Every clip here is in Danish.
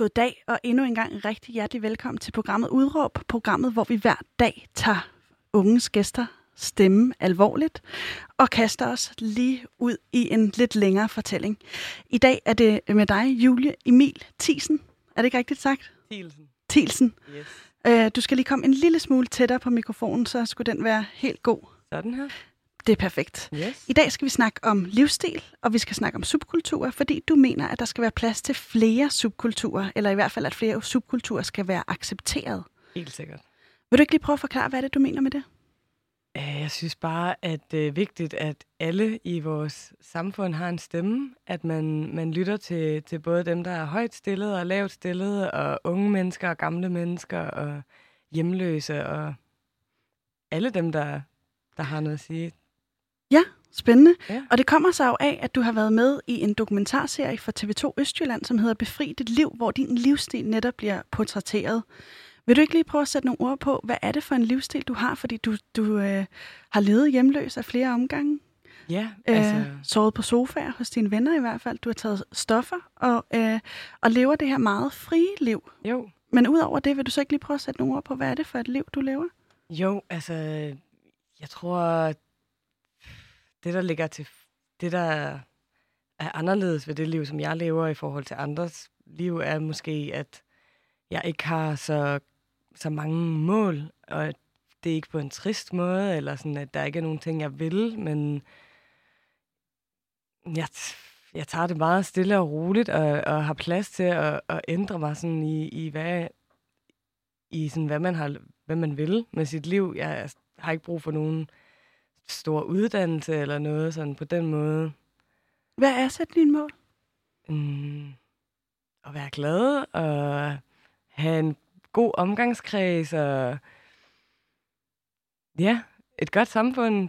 god dag, og endnu en gang rigtig hjertelig velkommen til programmet Udråb, programmet, hvor vi hver dag tager unges gæster stemme alvorligt og kaster os lige ud i en lidt længere fortælling. I dag er det med dig, Julie Emil Thiesen. Er det ikke rigtigt sagt? Thielsen. Thielsen. Yes. Øh, du skal lige komme en lille smule tættere på mikrofonen, så skulle den være helt god. Sådan her. Det er perfekt. Yes. I dag skal vi snakke om livsstil, og vi skal snakke om subkulturer, fordi du mener, at der skal være plads til flere subkulturer, eller i hvert fald, at flere subkulturer skal være accepteret. Helt sikkert. Vil du ikke lige prøve at forklare, hvad det er, du mener med det? Jeg synes bare, at det er vigtigt, at alle i vores samfund har en stemme. At man, man lytter til, til både dem, der er højt stillet og lavt stillet, og unge mennesker og gamle mennesker og hjemløse og alle dem, der, der har noget at sige. Ja, spændende. Ja. Og det kommer sig jo af, at du har været med i en dokumentarserie for TV2 Østjylland, som hedder Befri dit liv, hvor din livsstil netop bliver portrætteret. Vil du ikke lige prøve at sætte nogle ord på, hvad er det for en livsstil, du har? Fordi du, du øh, har levet hjemløs af flere omgange. Ja, Altså... altså... Øh, sovet på sofaer hos dine venner i hvert fald. Du har taget stoffer og, øh, og lever det her meget frie liv. Jo, Men udover det, vil du så ikke lige prøve at sætte nogle ord på, hvad er det for et liv, du lever? Jo, altså, jeg tror, det der ligger til, det der er anderledes ved det liv, som jeg lever i forhold til andres liv, er måske, at jeg ikke har så, så mange mål, og det er ikke på en trist måde, eller sådan, at der ikke er nogen ting, jeg vil, men jeg, jeg tager det meget stille og roligt, og, og har plads til at, at ændre mig sådan i, i hvad, i sådan, hvad man har, hvad man vil med sit liv. Jeg har ikke brug for nogen stor uddannelse eller noget sådan på den måde. Hvad er så dine mål? Mm, at være glad og have en god omgangskreds og ja, et godt samfund.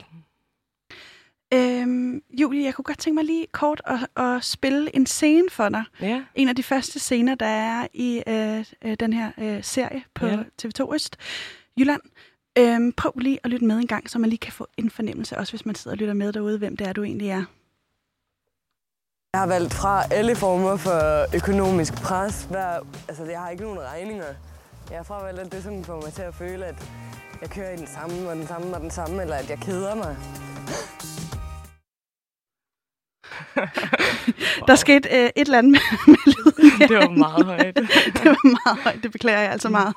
Øhm, Julie, jeg kunne godt tænke mig lige kort at, at spille en scene for dig. Ja, En af de første scener, der er i øh, øh, den her øh, serie på Ja. TV2 Øst, Jylland. Øhm, prøv lige at lytte med en gang, så man lige kan få en fornemmelse, også hvis man sidder og lytter med derude, hvem det er, du egentlig er. Jeg har valgt fra alle former for økonomisk pres. Hver, altså, jeg har ikke nogen regninger. Jeg har fravalgt alt det, som får mig til at føle, at jeg kører i den samme og den samme og den samme, eller at jeg keder mig. Der skete øh, et eller andet med, med lyden. det var meget højt. det var meget højt, det beklager jeg altså meget.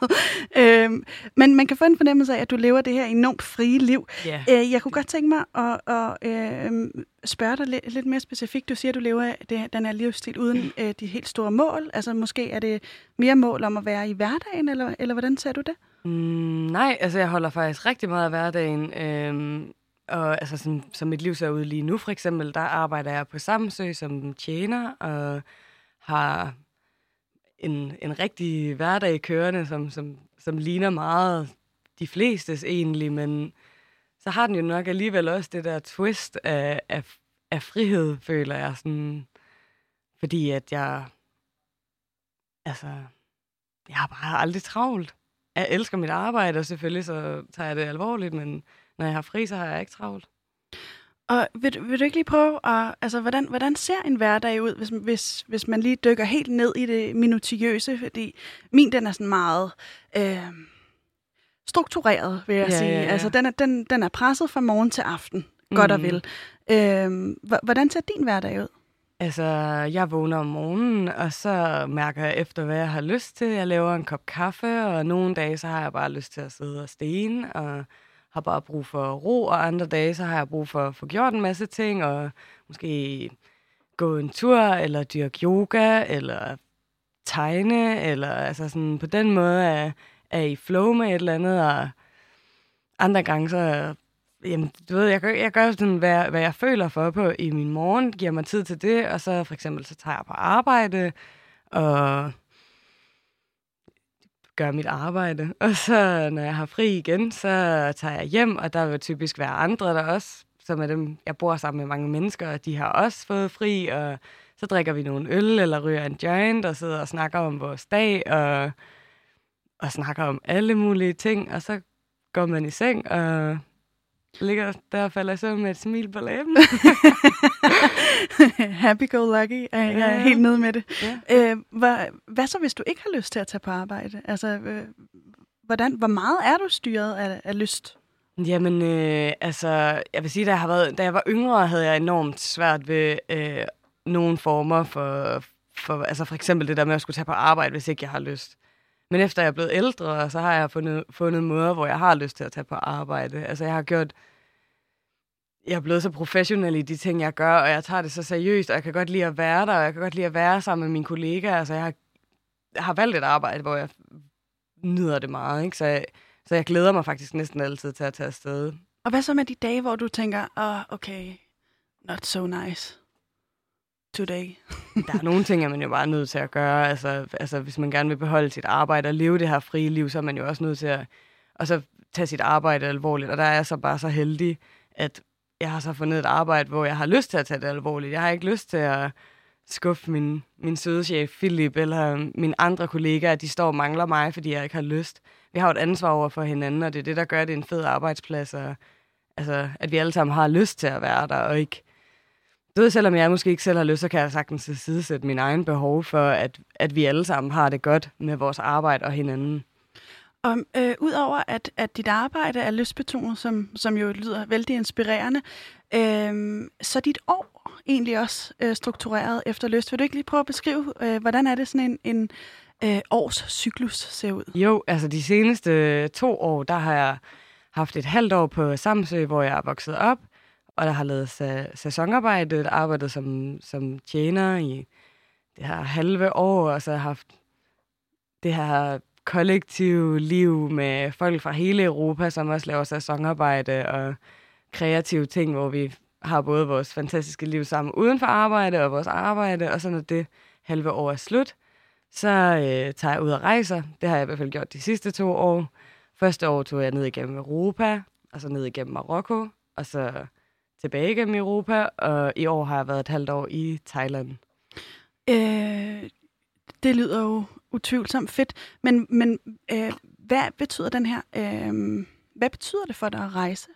Øhm, men man kan få en fornemmelse af, at du lever det her enormt frie liv. ja. Øh, jeg kunne godt tænke mig at, at øh, spørge dig lidt, lidt mere specifikt. Du siger, at du lever det, den her livsstil uden øh, de helt store mål. Altså måske er det mere mål om at være i hverdagen, eller, eller hvordan ser du det? Mm, nej, altså jeg holder faktisk rigtig meget af hverdagen. Øhm, og altså som, som mit liv ser ud lige nu for eksempel, der arbejder jeg på Samsø som tjener og har en, en rigtig hverdag kørende, som, som, som ligner meget de flestes egentlig, men så har den jo nok alligevel også det der twist af, af, af frihed, føler jeg sådan, fordi at jeg, altså, jeg har bare aldrig travlt. Jeg elsker mit arbejde, og selvfølgelig så tager jeg det alvorligt, men når jeg har fri, så har jeg ikke travlt. Og vil, du- vil du ikke lige prøve at, altså hvordan, hvordan ser en hverdag ud, hvis, hvis, hvis man lige dykker helt ned i det minutiøse? Fordi min, den er sådan meget øh, struktureret, vil jeg Ja, sige. ja, ja. Altså den er, den, den er presset fra morgen til aften, godt og Mhm. vel. Øh, hvordan ser din hverdag ud? Altså, jeg vågner om morgenen, og så mærker jeg efter, hvad jeg har lyst til. Jeg laver en kop kaffe, og nogle dage, så har jeg bare lyst til at sidde og stene, og har bare brug for ro, og andre dage, så har jeg brug for at få gjort en masse ting, og måske gå en tur, eller dyrke yoga, eller tegne, eller altså sådan, på den måde er, er i flow med et eller andet, og andre gange så, jamen, du ved, jeg gør, jeg gør sådan, hvad, hvad jeg føler for på i min morgen, giver mig tid til det, og så for eksempel, så tager jeg på arbejde, og gør mit arbejde. Og så, når jeg har fri igen, så tager jeg hjem, og der vil typisk være andre, der også, som er dem, jeg bor sammen med mange mennesker, og de har også fået fri, og så drikker vi nogle øl, eller ryger en joint, og sidder og snakker om vores dag, og, og snakker om alle mulige ting, og så går man i seng, og ligger der og falder så med et smil på læben. Happy-go-lucky er jeg Ja. helt nede med det. Ja. Øh, hvad, hvad så, hvis du ikke har lyst til at tage på arbejde? Altså, øh, hvordan, hvor meget er du styret af, af lyst? Jamen, øh, altså, jeg vil sige, da jeg, har været, da jeg var yngre, havde jeg enormt svært ved øh, nogle former for, for, altså for eksempel det der med at skulle tage på arbejde, hvis ikke jeg har lyst. Men efter jeg er blevet ældre, så har jeg fundet, fundet måder, hvor jeg har lyst til at tage på arbejde. Altså, jeg har gjort, jeg er blevet så professionel i de ting, jeg gør, og jeg tager det så seriøst, og jeg kan godt lide at være der, og jeg kan godt lide at være sammen med mine kollegaer. Altså, jeg har, jeg har valgt et arbejde, hvor jeg nyder det meget, ikke? Så jeg, så jeg glæder mig faktisk næsten altid til at tage afsted. Og hvad så med de dage, hvor du tænker, oh, okay, not so nice today? Der er nogle ting, er man jo bare nødt til at gøre. Altså, altså, hvis man gerne vil beholde sit arbejde og leve det her frie liv, så er man jo også nødt til at og så tage sit arbejde alvorligt. Og der er jeg så bare så heldig, at jeg har så fundet et arbejde, hvor jeg har lyst til at tage det alvorligt. Jeg har ikke lyst til at skuffe min, min søde chef Philip eller mine andre kollegaer, at de står og mangler mig, fordi jeg ikke har lyst. Vi har jo et ansvar over for hinanden, og det er det, der gør det en fed arbejdsplads. Og, altså, at vi alle sammen har lyst til at være der, og ikke du ved, selvom jeg måske ikke selv har lyst, så kan jeg sagtens sidesætte min egen behov for, at, at vi alle sammen har det godt med vores arbejde og hinanden. Og øh, udover at, at dit arbejde er lystbetonet, som, som jo lyder vældig inspirerende, øh, så er dit år egentlig også øh, struktureret efter lyst. Vil du ikke lige prøve at beskrive, øh, hvordan er det sådan en, en øh, års cyklus ser ud? Jo, altså de seneste øh, to år, der har jeg haft et halvt år på Samsø, hvor jeg er vokset op, og der har lavet sa- sæsonarbejde, arbejdet som, som tjener i det her halve år, og så har jeg haft det her kollektivt liv med folk fra hele Europa, som også laver sæsonarbejde og kreative ting, hvor vi har både vores fantastiske liv sammen uden for arbejde og vores arbejde, og så når det halve år er slut, så øh, tager jeg ud og rejser. Det har jeg i hvert fald gjort de sidste to år. Første år tog jeg ned igennem Europa, og så ned igennem Marokko, og så tilbage igennem Europa, og i år har jeg været et halvt år i Thailand. Øh, det lyder jo utvivlsomt fedt, men, men øh, hvad betyder den her, øh, hvad betyder det for dig at rejse?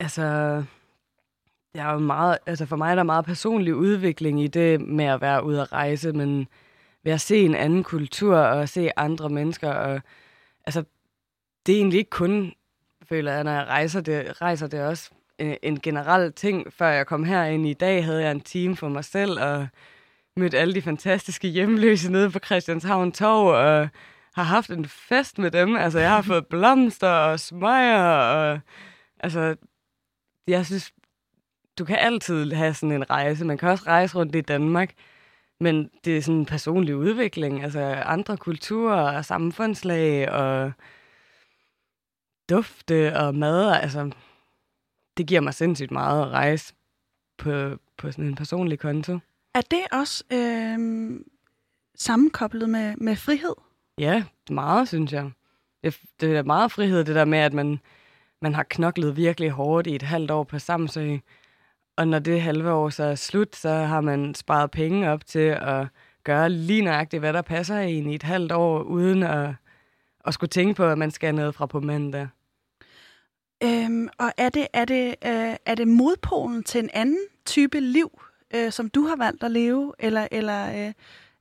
Altså, jeg er jo meget, altså for mig er der meget personlig udvikling i det med at være ude at rejse, men ved at se en anden kultur og se andre mennesker, og altså, det er egentlig ikke kun, føler jeg, når jeg rejser, det, rejser det også en, en generel ting. Før jeg kom herind i dag, havde jeg en time for mig selv, og mødt alle de fantastiske hjemløse nede på Christianshavn Torv, og har haft en fest med dem. Altså, jeg har fået blomster og smøger, og altså, jeg synes, du kan altid have sådan en rejse. Man kan også rejse rundt i Danmark, men det er sådan en personlig udvikling. Altså andre kulturer og samfundslag og dufte og mad. Altså, det giver mig sindssygt meget at rejse på, på sådan en personlig konto. Er det også øh, sammenkoblet med, med frihed? Ja, meget, synes jeg. Det, det er meget frihed, det der med, at man, man har knoklet virkelig hårdt i et halvt år på Samsø. Og når det halve år så er slut, så har man sparet penge op til at gøre lige nøjagtigt, hvad der passer en i et halvt år, uden at, at skulle tænke på, at man skal noget fra på mandag. Øhm, og er det, er, det, øh, er det modpolen til en anden type liv, øh, som du har valgt at leve, eller, eller, øh,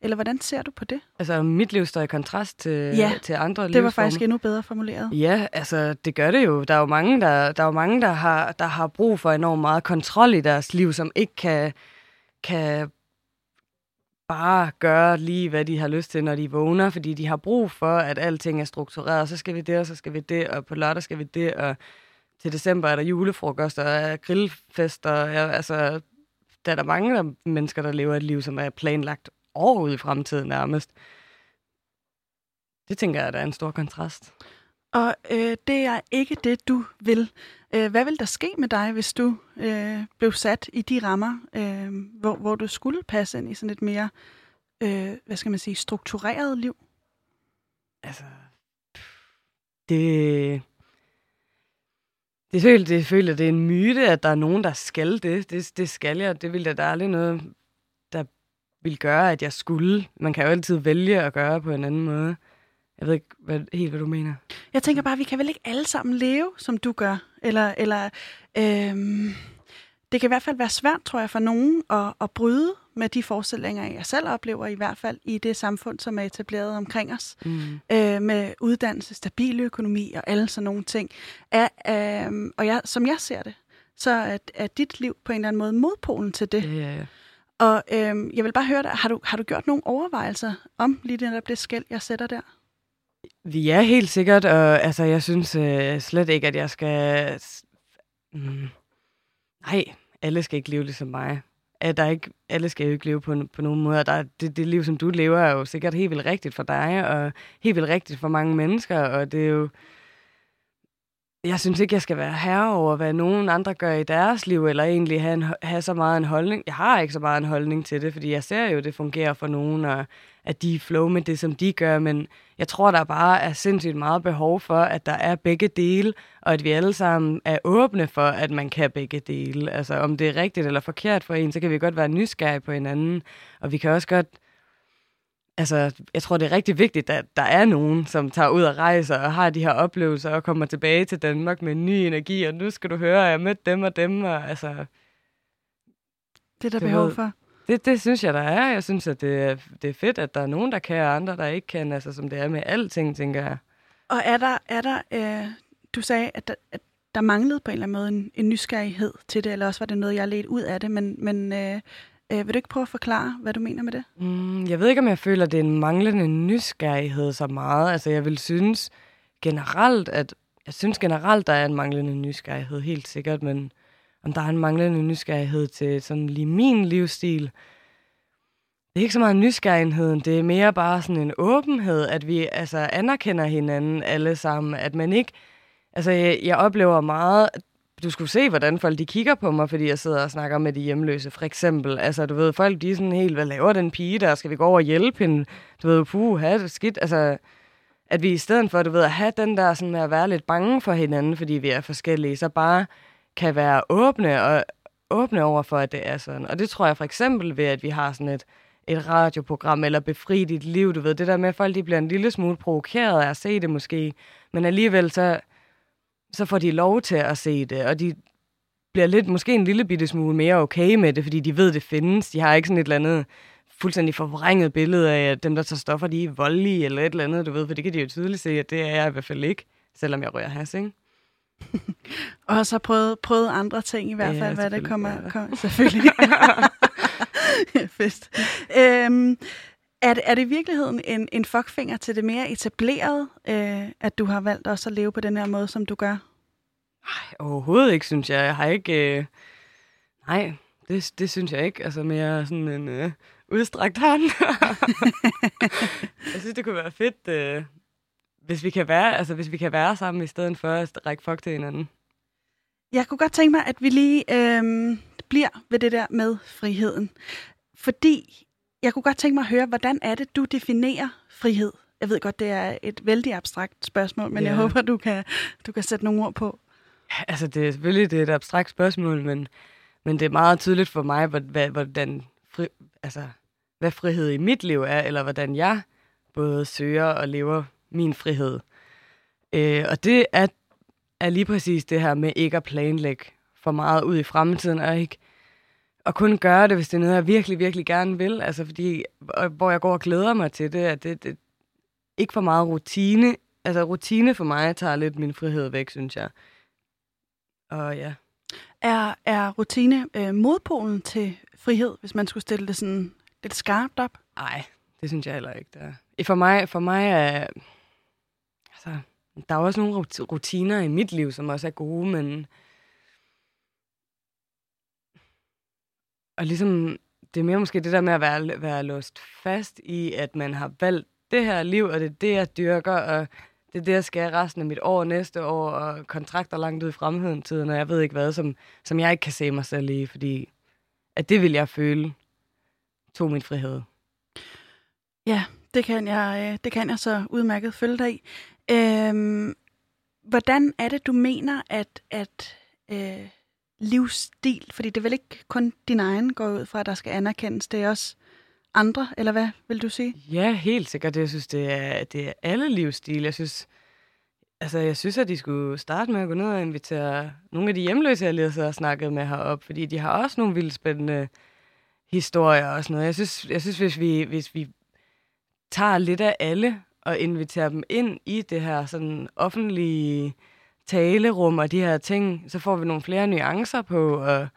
eller hvordan ser du på det? Altså, mit liv står i kontrast til, Ja, til andre Det var faktisk endnu bedre formuleret. Ja, altså det gør det jo. Der er jo mange, der, der, er jo mange, der, har, der har brug for enormt meget kontrol i deres liv, som ikke kan, kan bare gøre lige, hvad de har lyst til, når de vågner, fordi de har brug for, at alting er struktureret. Så skal vi det, og så skal vi det, og på lørdag skal vi det, og til december er der julefrokost og grillfester. Ja, altså, der er der mange der, mennesker, der lever et liv, som er planlagt år ud i fremtiden nærmest. Det tænker jeg, der er en stor kontrast. Og øh, det er ikke det, du vil. Øh, hvad vil der ske med dig, hvis du øh, blev sat i de rammer, øh, hvor, hvor du skulle passe ind i sådan et mere, øh, hvad skal man sige, struktureret liv? Altså, det... Det føler, det føler, det er en myte, at der er nogen, der skal det. Det, det skal jeg. Det ville da aldrig noget, der vil gøre, at jeg skulle. Man kan jo altid vælge at gøre på en anden måde. Jeg ved ikke hvad, helt, hvad du mener. Jeg tænker bare, vi kan vel ikke alle sammen leve, som du gør? Eller, eller øhm, det kan i hvert fald være svært, tror jeg, for nogen at, at bryde med de forestillinger, jeg selv oplever i hvert fald i det samfund, som er etableret omkring os, mm. øh, med uddannelse, stabil økonomi og alle sådan nogle ting. Er, øh, og jeg, som jeg ser det, så er, er dit liv på en eller anden måde modpolen til det. Ja, ja, ja. Og øh, jeg vil bare høre dig, har du, har du gjort nogle overvejelser om lige det, der bliver skæld, jeg sætter der? Vi er helt sikkert, og altså, jeg synes øh, slet ikke, at jeg skal... Mm, nej, alle skal ikke leve ligesom mig. At der ikke, alle skal jo ikke leve på, på nogen måde. Der, det, det liv, som du lever, er jo sikkert helt vildt rigtigt for dig, og helt vildt rigtigt for mange mennesker, og det er jo jeg synes ikke, jeg skal være herre over, hvad nogen andre gør i deres liv, eller egentlig have, en, have så meget en holdning. Jeg har ikke så meget en holdning til det, fordi jeg ser jo, at det fungerer for nogen, og at de er flow med det, som de gør, men jeg tror, der bare er sindssygt meget behov for, at der er begge dele, og at vi alle sammen er åbne for, at man kan begge dele. Altså, om det er rigtigt eller forkert for en, så kan vi godt være nysgerrige på hinanden, og vi kan også godt altså, jeg tror, det er rigtig vigtigt, at der er nogen, som tager ud og rejser og har de her oplevelser og kommer tilbage til Danmark med ny energi, og nu skal du høre, at jeg mødte dem og dem, og altså... Det er der behov ved, for. Det, det synes jeg, der er. Jeg synes, at det er, det er fedt, at der er nogen, der kan, og andre, der ikke kan, altså som det er med alting, tænker jeg. Og er der, er der øh, du sagde, at der, at der manglede på en eller anden måde en, en nysgerrighed til det, eller også var det noget, jeg ledte ud af det, men, men øh, Øh, vil du ikke prøve at forklare, hvad du mener med det? Mm, jeg ved ikke, om jeg føler, at det er en manglende nysgerrighed så meget. Altså, jeg vil synes generelt, at jeg synes generelt, der er en manglende nysgerrighed, helt sikkert, men om der er en manglende nysgerrighed til sådan lige min livsstil, det er ikke så meget nysgerrigheden, det er mere bare sådan en åbenhed, at vi altså anerkender hinanden alle sammen, at man ikke, altså jeg, jeg oplever meget, du skulle se, hvordan folk de kigger på mig, fordi jeg sidder og snakker med de hjemløse, for eksempel. Altså, du ved, folk de er sådan helt, hvad laver den pige der? Skal vi gå over og hjælpe hende? Du ved, puh, have det skidt. Altså, at vi i stedet for, du ved, at have den der sådan med at være lidt bange for hinanden, fordi vi er forskellige, så bare kan være åbne og åbne over for, at det er sådan. Og det tror jeg for eksempel ved, at vi har sådan et, et radioprogram, eller befri dit liv, du ved, det der med, at folk de bliver en lille smule provokeret af at se det måske, men alligevel så så får de lov til at se det, og de bliver lidt, måske en lille bitte smule mere okay med det, fordi de ved, det findes. De har ikke sådan et eller andet fuldstændig forvrænget billede af, at dem, der tager stoffer, de er voldelige eller et eller andet, du ved, for det kan de jo tydeligt se, at det er jeg i hvert fald ikke, selvom jeg rører has, ikke? og så prøvet, prøvet andre ting i hvert fald, ja, hvad det kommer. Kommer selvfølgelig. Fest. Øhm, er det, er det i virkeligheden en, en fuckfinger til det mere etablerede, øh, at du har valgt også at leve på den her måde, som du gør? Nej, overhovedet ikke, synes jeg. Jeg har ikke... Øh... Nej, det, det synes jeg ikke. Altså mere sådan en øh, udstrakt hånd. jeg synes, det kunne være fedt, øh, hvis vi kan være, altså hvis vi kan være sammen i stedet for at række fuck til hinanden. Jeg kunne godt tænke mig, at vi lige øh, bliver ved det der med friheden. Fordi jeg kunne godt tænke mig at høre, hvordan er det, du definerer frihed? Jeg ved godt, det er et vældig abstrakt spørgsmål, men ja. jeg håber, du kan, du kan sætte nogle ord på. Altså, det er selvfølgelig det er et abstrakt spørgsmål, men, men det er meget tydeligt for mig, hvordan fri, altså, hvad frihed i mit liv er, eller hvordan jeg både søger og lever min frihed. Øh, og det er, er lige præcis det her med ikke at planlægge for meget ud i fremtiden, og ikke at kun gøre det, hvis det er noget, jeg virkelig, virkelig gerne vil. Altså fordi, hvor jeg går og glæder mig til det, at det, det ikke for meget rutine. Altså rutine for mig tager lidt min frihed væk, synes jeg. Og ja. Er, er rutine øh, modpolen til frihed, hvis man skulle stille det sådan lidt skarpt op? Nej, det synes jeg heller ikke, det er. For mig, for mig er... Altså, der er også nogle rutiner i mit liv, som også er gode, men Og ligesom, det er mere måske det der med at være, være låst fast i, at man har valgt det her liv, og det er det, jeg dyrker, og det er det, jeg skal resten af mit år, næste år, og kontrakter langt ud i fremtiden, tiden, og jeg ved ikke hvad, som, som jeg ikke kan se mig selv i, fordi at det vil jeg føle tog min frihed. Ja, det kan jeg, øh, det kan jeg så udmærket følge dig i. Øhm, hvordan er det, du mener, at, at øh, livsstil? Fordi det er vel ikke kun din egen går ud fra, at der skal anerkendes. Det er også andre, eller hvad vil du sige? Ja, helt sikkert. Jeg synes, det er, det er alle livsstil. Jeg synes, Altså, jeg synes, at de skulle starte med at gå ned og invitere nogle af de hjemløse, jeg lige har snakket med herop, fordi de har også nogle vildt spændende historier og sådan noget. Jeg synes, jeg synes hvis, vi, hvis vi tager lidt af alle og inviterer dem ind i det her sådan offentlige talerum og de her ting, så får vi nogle flere nuancer på, og,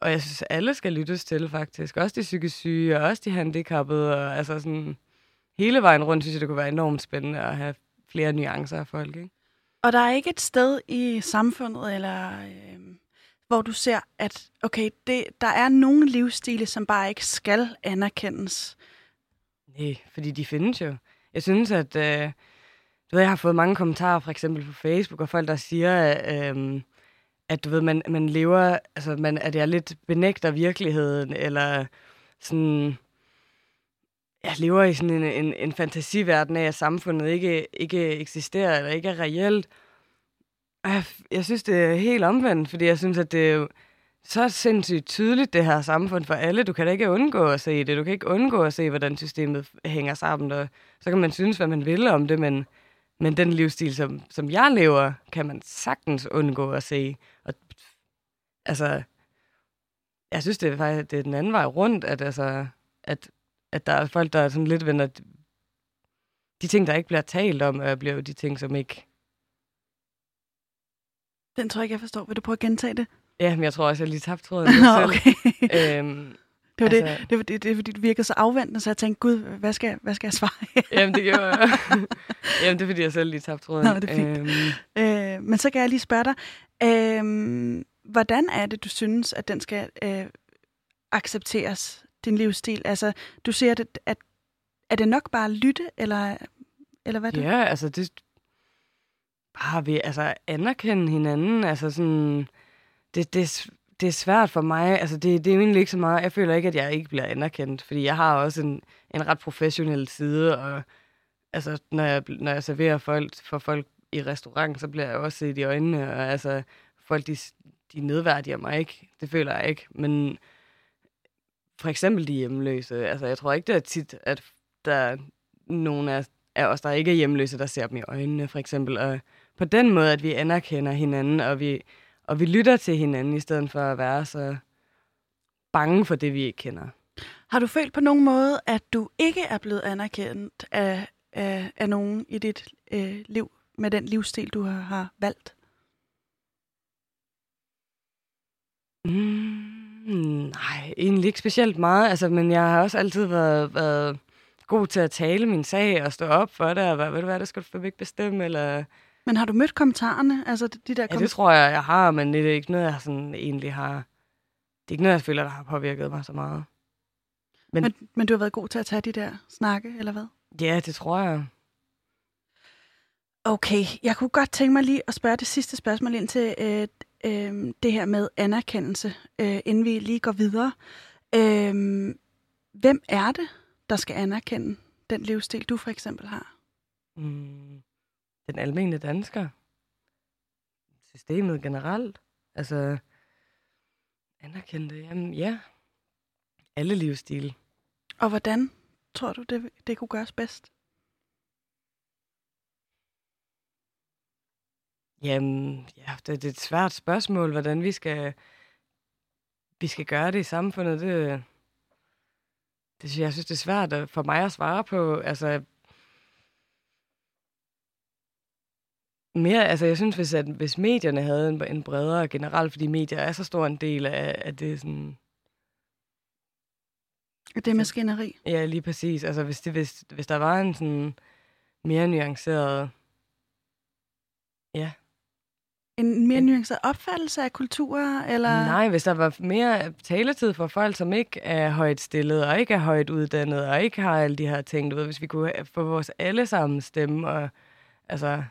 og jeg synes, alle skal lyttes til faktisk. Også de psykisk syge, og også de handicappede, og altså sådan hele vejen rundt, synes jeg, det kunne være enormt spændende at have flere nuancer af folk, ikke? Og der er ikke et sted i samfundet, eller øh, hvor du ser, at okay, det, der er nogle livsstile, som bare ikke skal anerkendes. Nej, fordi de findes jo. Jeg synes, at øh, ved, jeg har fået mange kommentarer, for eksempel på Facebook, og folk, der siger, øh, at du ved, man, man lever, altså man, at jeg lidt benægter virkeligheden, eller sådan, jeg lever i sådan en, en, en fantasiverden af, at samfundet ikke, ikke eksisterer, eller ikke er reelt. Og jeg, jeg synes, det er helt omvendt, fordi jeg synes, at det er så sindssygt tydeligt, det her samfund for alle. Du kan da ikke undgå at se det. Du kan ikke undgå at se, hvordan systemet hænger sammen. Og så kan man synes, hvad man vil om det, men, men den livsstil, som, som jeg lever, kan man sagtens undgå at se. Og, altså, jeg synes, det er faktisk det er den anden vej rundt, at, altså, at at der er folk, der er sådan lidt vender... De ting, der ikke bliver talt om, er bliver jo de ting, som ikke... Den tror jeg ikke, jeg forstår. Vil du prøve at gentage det? Ja, men jeg tror også, jeg lige tabte tråden okay. øhm, det var altså, det, det, det, det, det, virkede så afventende, så jeg tænkte, gud, hvad skal, hvad skal jeg svare? jamen, det gjorde jeg. jamen, det er, fordi jeg selv lige tabte tråden. Nå, det er fint. Øhm. Øh, men så kan jeg lige spørge dig, øh, hvordan er det, du synes, at den skal øh, accepteres? din livsstil? Altså, du siger, at, at er det nok bare at lytte, eller, eller hvad er det? Ja, altså det bare vi altså anerkende hinanden, altså sådan, det, det, det er svært for mig, altså det, det er jo egentlig ikke så meget, jeg føler ikke, at jeg ikke bliver anerkendt, fordi jeg har også en, en ret professionel side, og altså når jeg, når jeg serverer folk for folk i restaurant, så bliver jeg også set i øjnene, og altså folk, de, de nedværdiger mig ikke, det føler jeg ikke, men for eksempel de hjemløse. Altså, jeg tror ikke, det er tit, at der er nogen af, af os, der ikke er hjemløse, der ser dem i øjnene, for eksempel. Og på den måde, at vi anerkender hinanden, og vi, og vi lytter til hinanden, i stedet for at være så bange for det, vi ikke kender. Har du følt på nogen måde, at du ikke er blevet anerkendt af, af, af nogen i dit øh, liv, med den livsstil, du har, har valgt? Mm. Nej, egentlig ikke specielt meget, altså, men jeg har også altid været, været god til at tale min sag og stå op for det, og hvad, ved du hvad, det skal du ikke bestemme, eller... Men har du mødt kommentarerne? Altså de der ja, det tror jeg, jeg har, men det er ikke noget, jeg sådan egentlig har... Det er ikke noget, jeg føler, der har påvirket mig så meget. Men, men, men du har været god til at tage de der snakke, eller hvad? Ja, det tror jeg. Okay, jeg kunne godt tænke mig lige at spørge det sidste spørgsmål ind til øh, øh, det her med anerkendelse, øh, inden vi lige går videre. Øh, hvem er det, der skal anerkende den livsstil, du for eksempel har? Mm, den almindelige dansker. Systemet generelt. Altså, anerkende det. Jamen, ja. Alle livsstile. Og hvordan tror du, det, det kunne gøres bedst? Jamen, ja, det, det er et svært spørgsmål, hvordan vi skal, vi skal gøre det i samfundet. Det, det, jeg synes, det er svært for mig at svare på. Altså, mere, altså jeg synes, hvis, at, hvis medierne havde en, en bredere generelt, fordi medier er så stor en del af, af det sådan... Det er maskineri. Ja, lige præcis. Altså hvis, det, hvis, hvis der var en sådan mere nuanceret... Ja, en mere nuanceret opfattelse af kulturer? Eller? Nej, hvis der var mere taletid for folk, som ikke er højt stillet, og ikke er højt uddannet, og ikke har alle de her ting, du ved, hvis vi kunne få vores alle sammen stemme, og altså,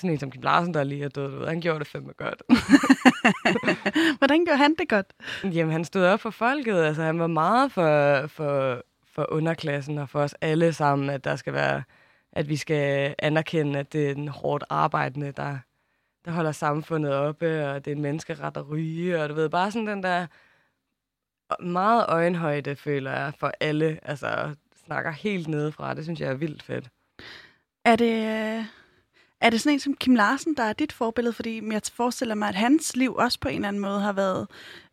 sådan en som Kim Larsen, der lige er død, ved, han gjorde det fandme godt. Hvordan gjorde han det godt? Jamen, han stod op for folket, altså han var meget for, for, for underklassen, og for os alle sammen, at der skal være at vi skal anerkende, at det er den hårdt arbejdende, der, der holder samfundet oppe, og det er en menneskeret at ryge, og du ved, bare sådan den der meget øjenhøjde, føler jeg, for alle, altså snakker helt nedefra. Det synes jeg er vildt fedt. Er det, Er det sådan en som Kim Larsen, der er dit forbillede? Fordi jeg forestiller mig, at hans liv også på en eller anden måde har været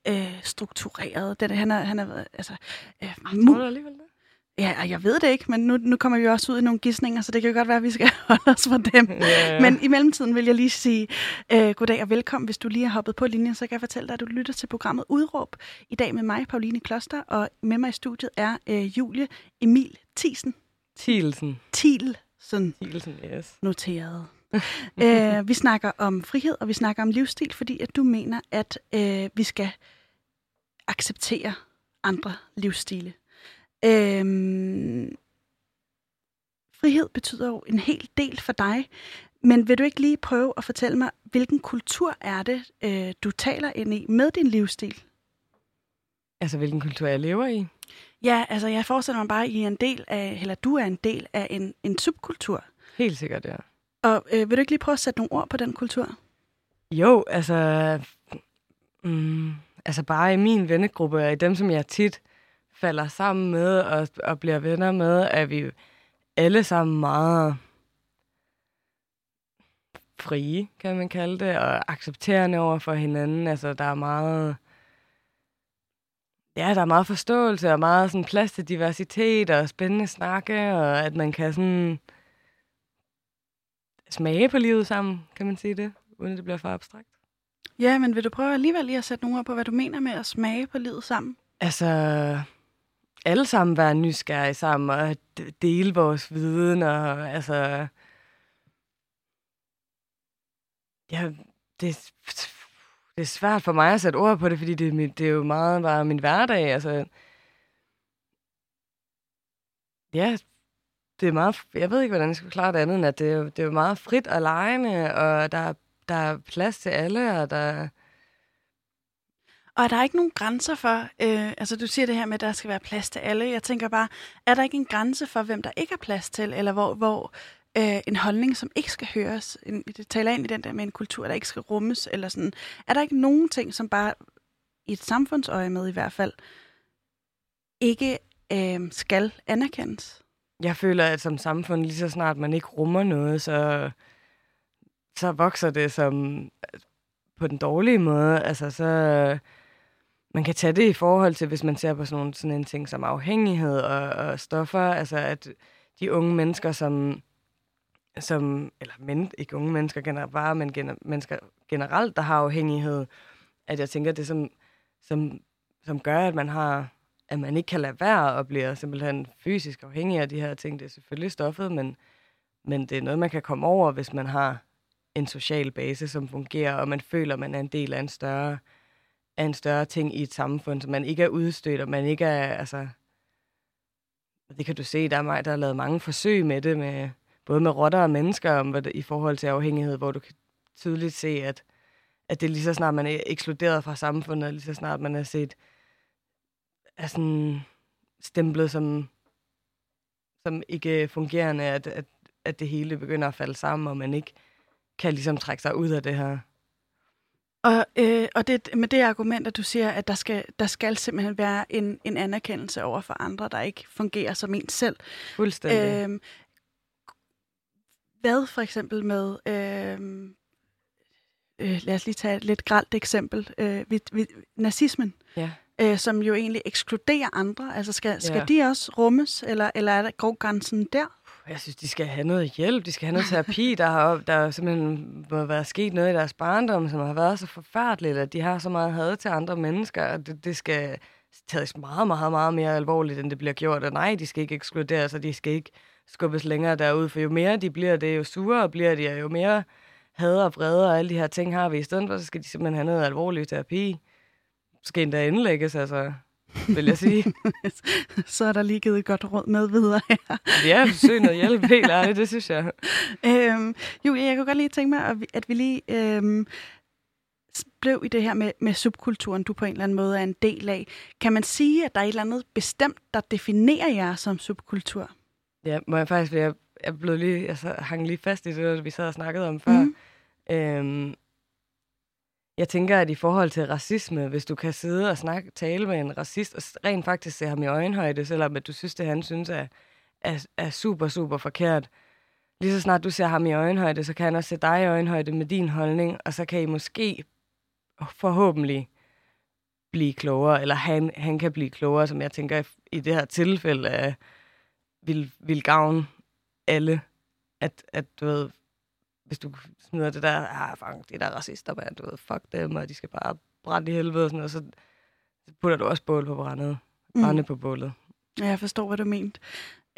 øh, struktureret. Det, han, er, han er, altså, øh, Tror du alligevel det? Ja, jeg ved det ikke, men nu, nu kommer vi også ud i nogle gissninger, så det kan jo godt være, at vi skal holde os fra dem. Ja, ja. Men i mellemtiden vil jeg lige sige øh, goddag og velkommen. Hvis du lige har hoppet på linjen, så kan jeg fortælle dig, at du lytter til programmet Udråb. I dag med mig, Pauline Kloster, og med mig i studiet er øh, Julie Emil Thiesen. Thielsen. Thielsen Thielsen, yes. noteret. øh, vi snakker om frihed, og vi snakker om livsstil, fordi at du mener, at øh, vi skal acceptere andre livsstile. Øhm, frihed betyder jo en hel del for dig, men vil du ikke lige prøve at fortælle mig, hvilken kultur er det, øh, du taler ind i med din livsstil? Altså, hvilken kultur jeg lever i? Ja, altså jeg forestiller mig bare, at I er en del af, eller du er en del af en, en subkultur. Helt sikkert, ja. Og øh, vil du ikke lige prøve at sætte nogle ord på den kultur? Jo, altså... Mm, altså bare i min vennegruppe, og i dem, som jeg tit falder sammen med og, og bliver venner med, er vi alle sammen meget frie, kan man kalde det, og accepterende over for hinanden. Altså, der er meget... Ja, der er meget forståelse og meget sådan plads til diversitet og spændende snakke, og at man kan sådan smage på livet sammen, kan man sige det, uden at det bliver for abstrakt. Ja, men vil du prøve alligevel lige at sætte nogle ord på, hvad du mener med at smage på livet sammen? Altså, alle sammen være nysgerrige sammen og dele vores viden, og altså... Ja, det, det er svært for mig at sætte ord på det, fordi det, er mit- det er jo meget bare min hverdag, altså... Ja, det er meget... Jeg ved ikke, hvordan jeg skal forklare det andet, end at det er, det er meget frit og lejende, og der, der er plads til alle, og der... Og er der ikke nogen grænser for, øh, altså du siger det her med, at der skal være plads til alle. Jeg tænker bare, er der ikke en grænse for, hvem der ikke er plads til, eller hvor, hvor øh, en holdning, som ikke skal høres, en, det taler ind i den der med en kultur, der ikke skal rummes, eller sådan. Er der ikke nogen ting, som bare i et samfundsøje med i hvert fald, ikke øh, skal anerkendes? Jeg føler, at som samfund, lige så snart man ikke rummer noget, så, så vokser det som på den dårlige måde. Altså, så man kan tage det i forhold til, hvis man ser på sådan, nogle, sådan en ting som afhængighed og, og stoffer. Altså, at de unge mennesker, som, som eller men, ikke unge mennesker generelt, bare, men gener, mennesker generelt, der har afhængighed, at jeg tænker, det som, som, som gør, at man har at man ikke kan lade være og bliver simpelthen fysisk afhængig af de her ting. Det er selvfølgelig stoffet, men, men det er noget, man kan komme over, hvis man har en social base, som fungerer, og man føler, man er en del af en større, af en større ting i et samfund, så man ikke er udstødt, og man ikke er, altså... Det kan du se, der er, mig, der har lavet mange forsøg med det, med, både med rotter og mennesker, om, hvad det, i forhold til afhængighed, hvor du kan tydeligt se, at, at det er lige så snart, man er ekskluderet fra samfundet, lige så snart man er set er sådan stemplet som, som ikke fungerende, at, at, at det hele begynder at falde sammen, og man ikke kan ligesom trække sig ud af det her. Og, øh, og det, med det argument, at du siger, at der skal, der skal simpelthen være en, en anerkendelse over for andre, der ikke fungerer som en selv. Fuldstændig. Øh, hvad for eksempel med, øh, øh, lad os lige tage et lidt gralt eksempel, øh, vi, vi, nazismen, ja. Øh, som jo egentlig ekskluderer andre. Altså skal, skal Ja. de også rummes, eller, eller er der går grænsen der? Jeg synes, de skal have noget hjælp, de skal have noget terapi. Der har, der er simpelthen må være sket noget i deres barndom, som har været så forfærdeligt, at de har så meget had til andre mennesker, og det, det skal tages meget, meget, meget mere alvorligt, end det bliver gjort. Og nej, de skal ikke ekskluderes, og de skal ikke skubbes længere derud, for jo mere de bliver det, jo surere bliver de, og jo mere had og vrede og alle de her ting har vi. I stedet for, så skal de simpelthen have noget alvorlig terapi. Skal endda indlægges, altså, vil jeg sige. Så er der lige givet et godt råd med videre her. Ja, søg noget hjælp, helt ærligt, det synes jeg. Øhm, Julie, jeg kunne godt lige tænke mig, at vi, lige øhm, blev i det her med, med subkulturen, du på en eller anden måde er en del af. Kan man sige, at der er et eller andet bestemt, der definerer jer som subkultur? Ja, må jeg faktisk, jeg, jeg blev lige, altså, hang lige fast i det, vi sad og snakkede om før. Mm. Øhm, jeg tænker, at i forhold til racisme, hvis du kan sidde og snakke, tale med en racist, og rent faktisk se ham i øjenhøjde, selvom at du synes, det han synes er, er, er super, super forkert, lige så snart du ser ham i øjenhøjde, så kan han også se dig i øjenhøjde med din holdning, og så kan I måske forhåbentlig blive klogere, eller han, han kan blive klogere, som jeg tænker i det her tilfælde er, vil, vil gavne alle, at, at du ved, hvis du smider det der, ah, fuck, det der racister, man, du ved, fuck dem, og de skal bare brænde i helvede og sådan noget, så putter du også bål på brændet, brænde mm. på bålet. Ja, jeg forstår, hvad du mente.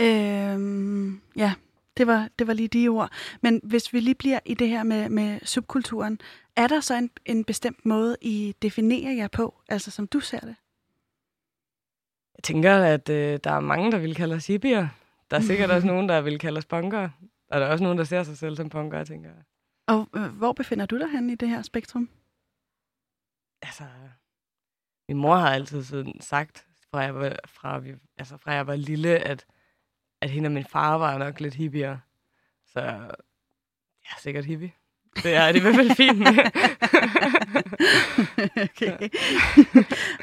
Øhm, ja, det var, det var lige de ord. Men hvis vi lige bliver i det her med, med subkulturen, er der så en, en bestemt måde, I definerer jer på, altså som du ser det? Jeg tænker, at øh, der er mange, der vil kalde os hippier. Der er sikkert også nogen, der vil kalde os punkere. Der er også nogen, der ser sig selv som punkere, tænker jeg. Og øh, hvor befinder du dig hen i det her spektrum? Altså, min mor har altid sådan sagt, fra jeg var, fra, altså fra jeg var lille, at, at hende og min far var nok lidt hippier. Så jeg er sikkert hippie. Det er det i hvert fald fint med. okay.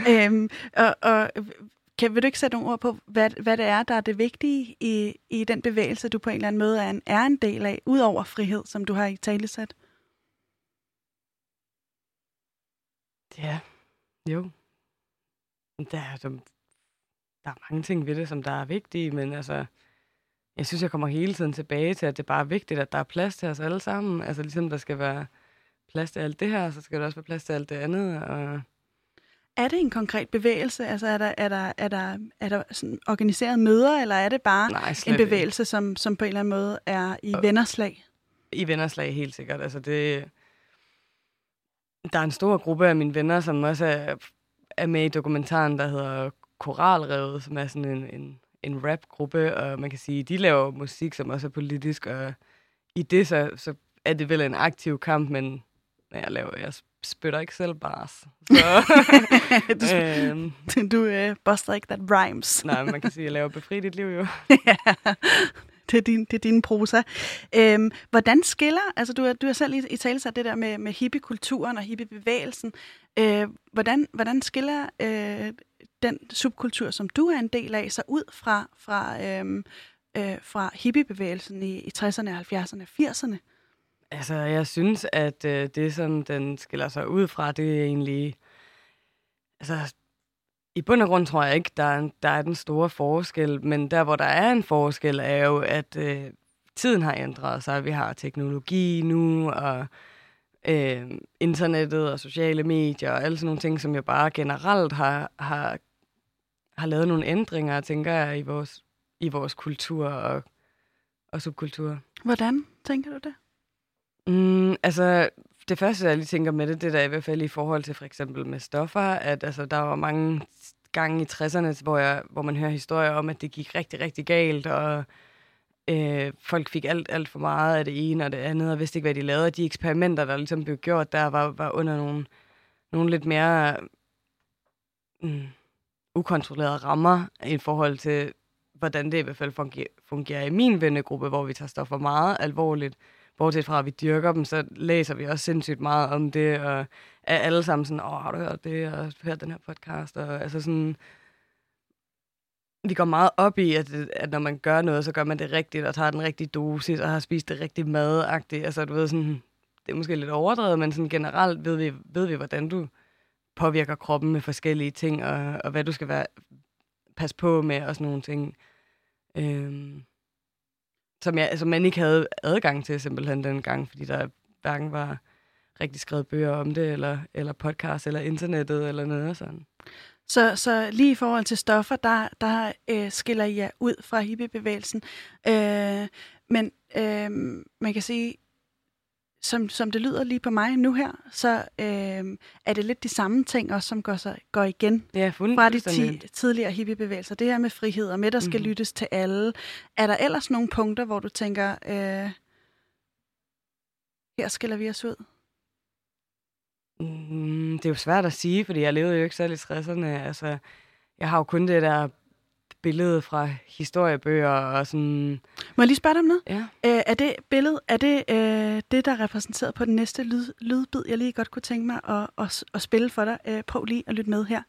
øhm, og, og kan, vil du ikke sætte nogle ord på, hvad, hvad det er, der er det vigtige i, i den bevægelse, du på en eller anden måde er en, er en del af, udover frihed, som du har i talesat? Ja, jo. Der er, der, der er mange ting ved det, som der er vigtige, men altså, jeg synes, jeg kommer hele tiden tilbage til, at det bare er vigtigt, at der er plads til os alle sammen. Altså ligesom der skal være plads til alt det her, så skal der også være plads til alt det andet. Og... Er det en konkret bevægelse? Altså er der, er der, er der, er der sådan organiseret møder, eller er det bare Nej, en bevægelse, som, som på en eller anden måde er i og, vennerslag? I vennerslag, helt sikkert. Altså det, der er en stor gruppe af mine venner, som også er, er med i dokumentaren, der hedder Koralrevet, som er sådan en, en en rap-gruppe, og man kan sige, de laver musik, som også er politisk, og i det så, så er det vel en aktiv kamp, men jeg laver, jeg spytter ikke selv bars. Så, du øhm, du øh, buster ikke that rhymes. nej, man kan sige, at jeg laver befri dit liv jo. ja, det er din, det er din prosa. Øhm, hvordan skiller, altså du, du har selv i, i tale det der med, med hippiekulturen og hippiebevægelsen. Øh, hvordan, hvordan skiller øh, den subkultur, som du er en del af, så ud fra, fra, øhm, øh, fra hippiebevægelsen i, i 60'erne, 70'erne og 80'erne? Altså, jeg synes, at øh, det, som den skiller sig ud fra, det er egentlig... Altså, i bund og grund tror jeg ikke, der er, der er den store forskel, men der, hvor der er en forskel, er jo, at øh, tiden har ændret sig. Vi har teknologi nu, og øh, internettet og sociale medier og alle sådan nogle ting, som jo bare generelt har, har har lavet nogle ændringer, tænker jeg, i vores, i vores kultur og, og subkultur. Hvordan tænker du det? Mm, altså, det første, jeg lige tænker med det, det der i hvert fald i forhold til for eksempel med stoffer, at altså, der var mange gange i 60'erne, hvor, jeg, hvor man hører historier om, at det gik rigtig, rigtig galt, og øh, folk fik alt, alt for meget af det ene og det andet, og vidste ikke, hvad de lavede. De eksperimenter, der ligesom blev gjort der, var, var under nogle, nogle lidt mere... Mm, ukontrollerede rammer i forhold til, hvordan det i hvert fald fungerer, fungerer i min vennegruppe, hvor vi tager stoffer meget alvorligt. Bortset fra, at vi dyrker dem, så læser vi også sindssygt meget om det, og er alle sammen sådan, åh, har du hørt det, og hørt den her podcast, og altså sådan, vi går meget op i, at, at når man gør noget, så gør man det rigtigt, og tager den rigtige dosis, og har spist det rigtige madagtigt. Altså, du ved, sådan, det er måske lidt overdrevet, men sådan generelt ved vi, ved vi hvordan du påvirker kroppen med forskellige ting, og, og hvad du skal være passe på med, og sådan nogle ting. Øhm, som, jeg, som man ikke havde adgang til simpelthen dengang, fordi der hverken var rigtig skrevet bøger om det, eller, eller podcast, eller internettet, eller noget sådan. Så, så lige i forhold til stoffer, der, der øh, skiller jeg ud fra hippiebevægelsen. Øh, men øh, man kan sige, som, som det lyder lige på mig nu her, så øh, er det lidt de samme ting også, som går, sig, går igen ja, fra de ti, tidligere hippiebevægelser. Det her med frihed og med, der skal mm. lyttes til alle. Er der ellers nogle punkter, hvor du tænker, øh, her skiller vi os ud? Mm, det er jo svært at sige, fordi jeg levede jo ikke selv i 60'erne. Altså, jeg har jo kun det der billede fra historiebøger og sådan... Må jeg lige spørge dig om noget? Ja. Æ, er det billede, er det øh, det, der er repræsenteret på den næste lyd, lydbid, jeg lige godt kunne tænke mig at, at, at spille for dig? Æ, prøv lige at lytte med her.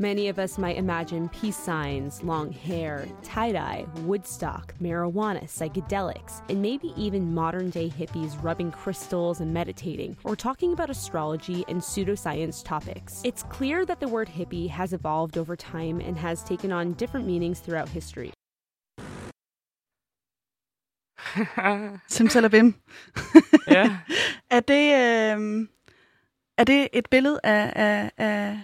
Many of us might imagine peace signs, long hair, tie dye, Woodstock, marijuana, psychedelics, and maybe even modern day hippies rubbing crystals and meditating, or talking about astrology and pseudoscience topics. It's clear that the word hippie has evolved over time and has taken on different meanings throughout history. Simsalabim. ja. er, det, øh, er det et billede af, af, af,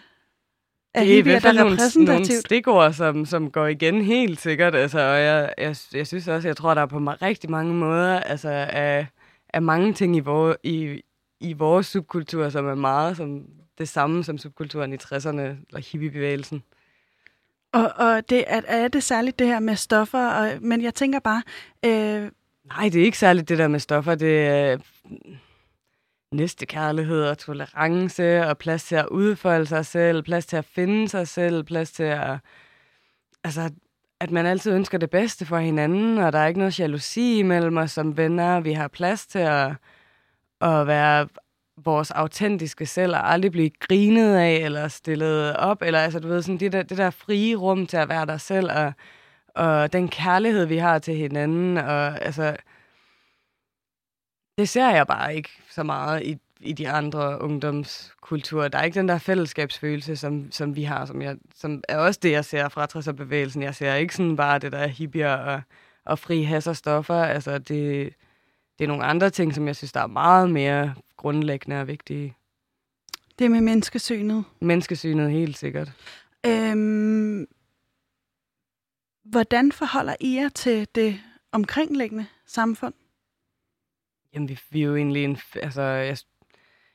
af Det er i hvert fald der nogle, nogle stikord, som, som går igen helt sikkert. Altså, og jeg, jeg, jeg synes også, jeg tror, der er på rigtig mange måder altså, af, af mange ting i, vor, i, i vores subkultur, som er meget som det samme som subkulturen i 60'erne, eller hippiebevægelsen. Og, og det, er, er det særligt det her med stoffer? Og, men jeg tænker bare, øh, Nej, det er ikke særligt det der med stoffer. Det næste kærlighed og tolerance og plads til at udfolde sig selv, plads til at finde sig selv, plads til at... Altså, at man altid ønsker det bedste for hinanden, og der er ikke noget jalousi imellem os som venner. Vi har plads til at, at være vores autentiske selv, og aldrig blive grinet af, eller stillet op, eller altså, du ved, sådan det der, det der frie rum til at være dig selv, og, og den kærlighed, vi har til hinanden, og altså, det ser jeg bare ikke så meget i, i de andre ungdomskulturer. Der er ikke den der fællesskabsfølelse, som, som vi har, som, jeg, som er også det, jeg ser fra 60'er-bevægelsen. Jeg ser ikke sådan bare det der hippier og, og fri has og stoffer. Altså, det, det er nogle andre ting, som jeg synes, der er meget mere grundlæggende og vigtige. det med menneskesynet. Menneskesynet helt sikkert. Øhm, hvordan forholder I jer til det omkringliggende samfund? Jamen, vi, vi er jo egentlig en... Altså, jeg,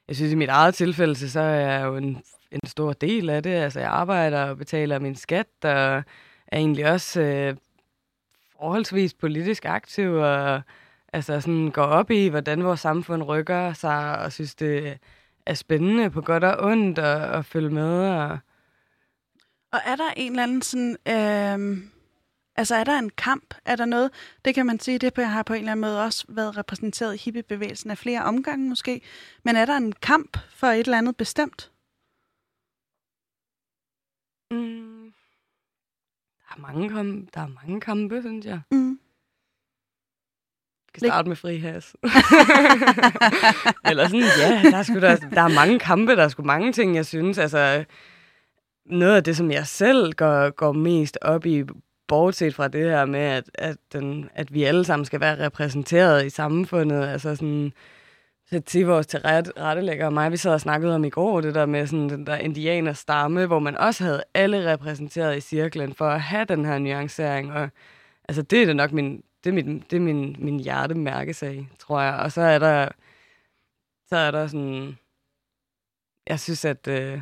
jeg synes, i mit eget tilfælde, så så er jeg jo en, en stor del af det. Altså, jeg arbejder og betaler min skat, og er egentlig også øh, forholdsvis politisk aktiv, og altså, sådan går op i, hvordan vores samfund rykker sig, og synes, det er spændende på godt og ondt at, at følge med. Og, Og er der en eller anden sådan... Øh altså er der en kamp? Er der noget? Det kan man sige, det har på en eller anden måde også været repræsenteret i hippiebevægelsen af flere omgange måske. Men er der en kamp for et eller andet bestemt? mm, der, er mange kom, der er mange kampe, synes jeg. Mm. Vi skal starte med fri has. Eller sådan, ja, der er, sgu da, der er mange kampe, der er sgu mange ting, jeg synes. Altså, noget af det, som jeg selv går, går mest op i, bortset fra det her med, at, at, den, at vi alle sammen skal være repræsenteret i samfundet. Altså sådan, så til vores til ret, rettelægger og mig, vi sad og snakkede om i går, det der med sådan den der indianer stamme, hvor man også havde alle repræsenteret i cirklen for at have den her nuancering. Og altså, det er da nok min, det er min, det er min, min hjertemærkesag, tror jeg. Og så er der, så er der sådan, jeg synes, at, øh,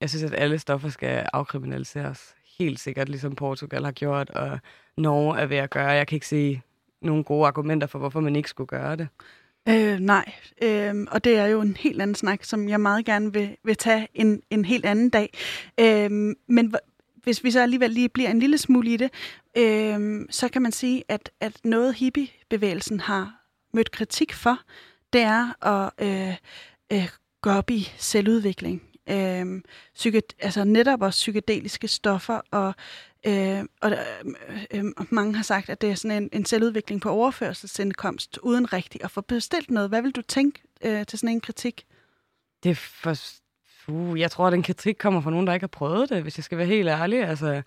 jeg synes, at alle stoffer skal afkriminaliseres. Helt sikkert, ligesom Portugal har gjort, og Norge er ved at gøre. Jeg kan ikke se nogle gode argumenter for, hvorfor man ikke skulle gøre det. Øh, nej, øh, og det er jo en helt anden snak, som jeg meget gerne vil, vil tage en, en helt anden dag. Øh, men hvis vi så alligevel lige bliver en lille smule i det, øh, så kan man sige, at, at noget hippiebevægelsen har mødt kritik for, det er at øh, øh, gå op i selvudvikling. Øh, psyke, altså netop også psykedeliske stoffer, og, øh, og øh, øh, mange har sagt, at det er sådan en, en selvudvikling på overførselsindkomst, uden rigtig at få bestilt noget. Hvad vil du tænke øh, til sådan en kritik? Det er for... Uh, jeg tror, at den kritik kommer fra nogen, der ikke har prøvet det, hvis jeg skal være helt ærlig. Altså,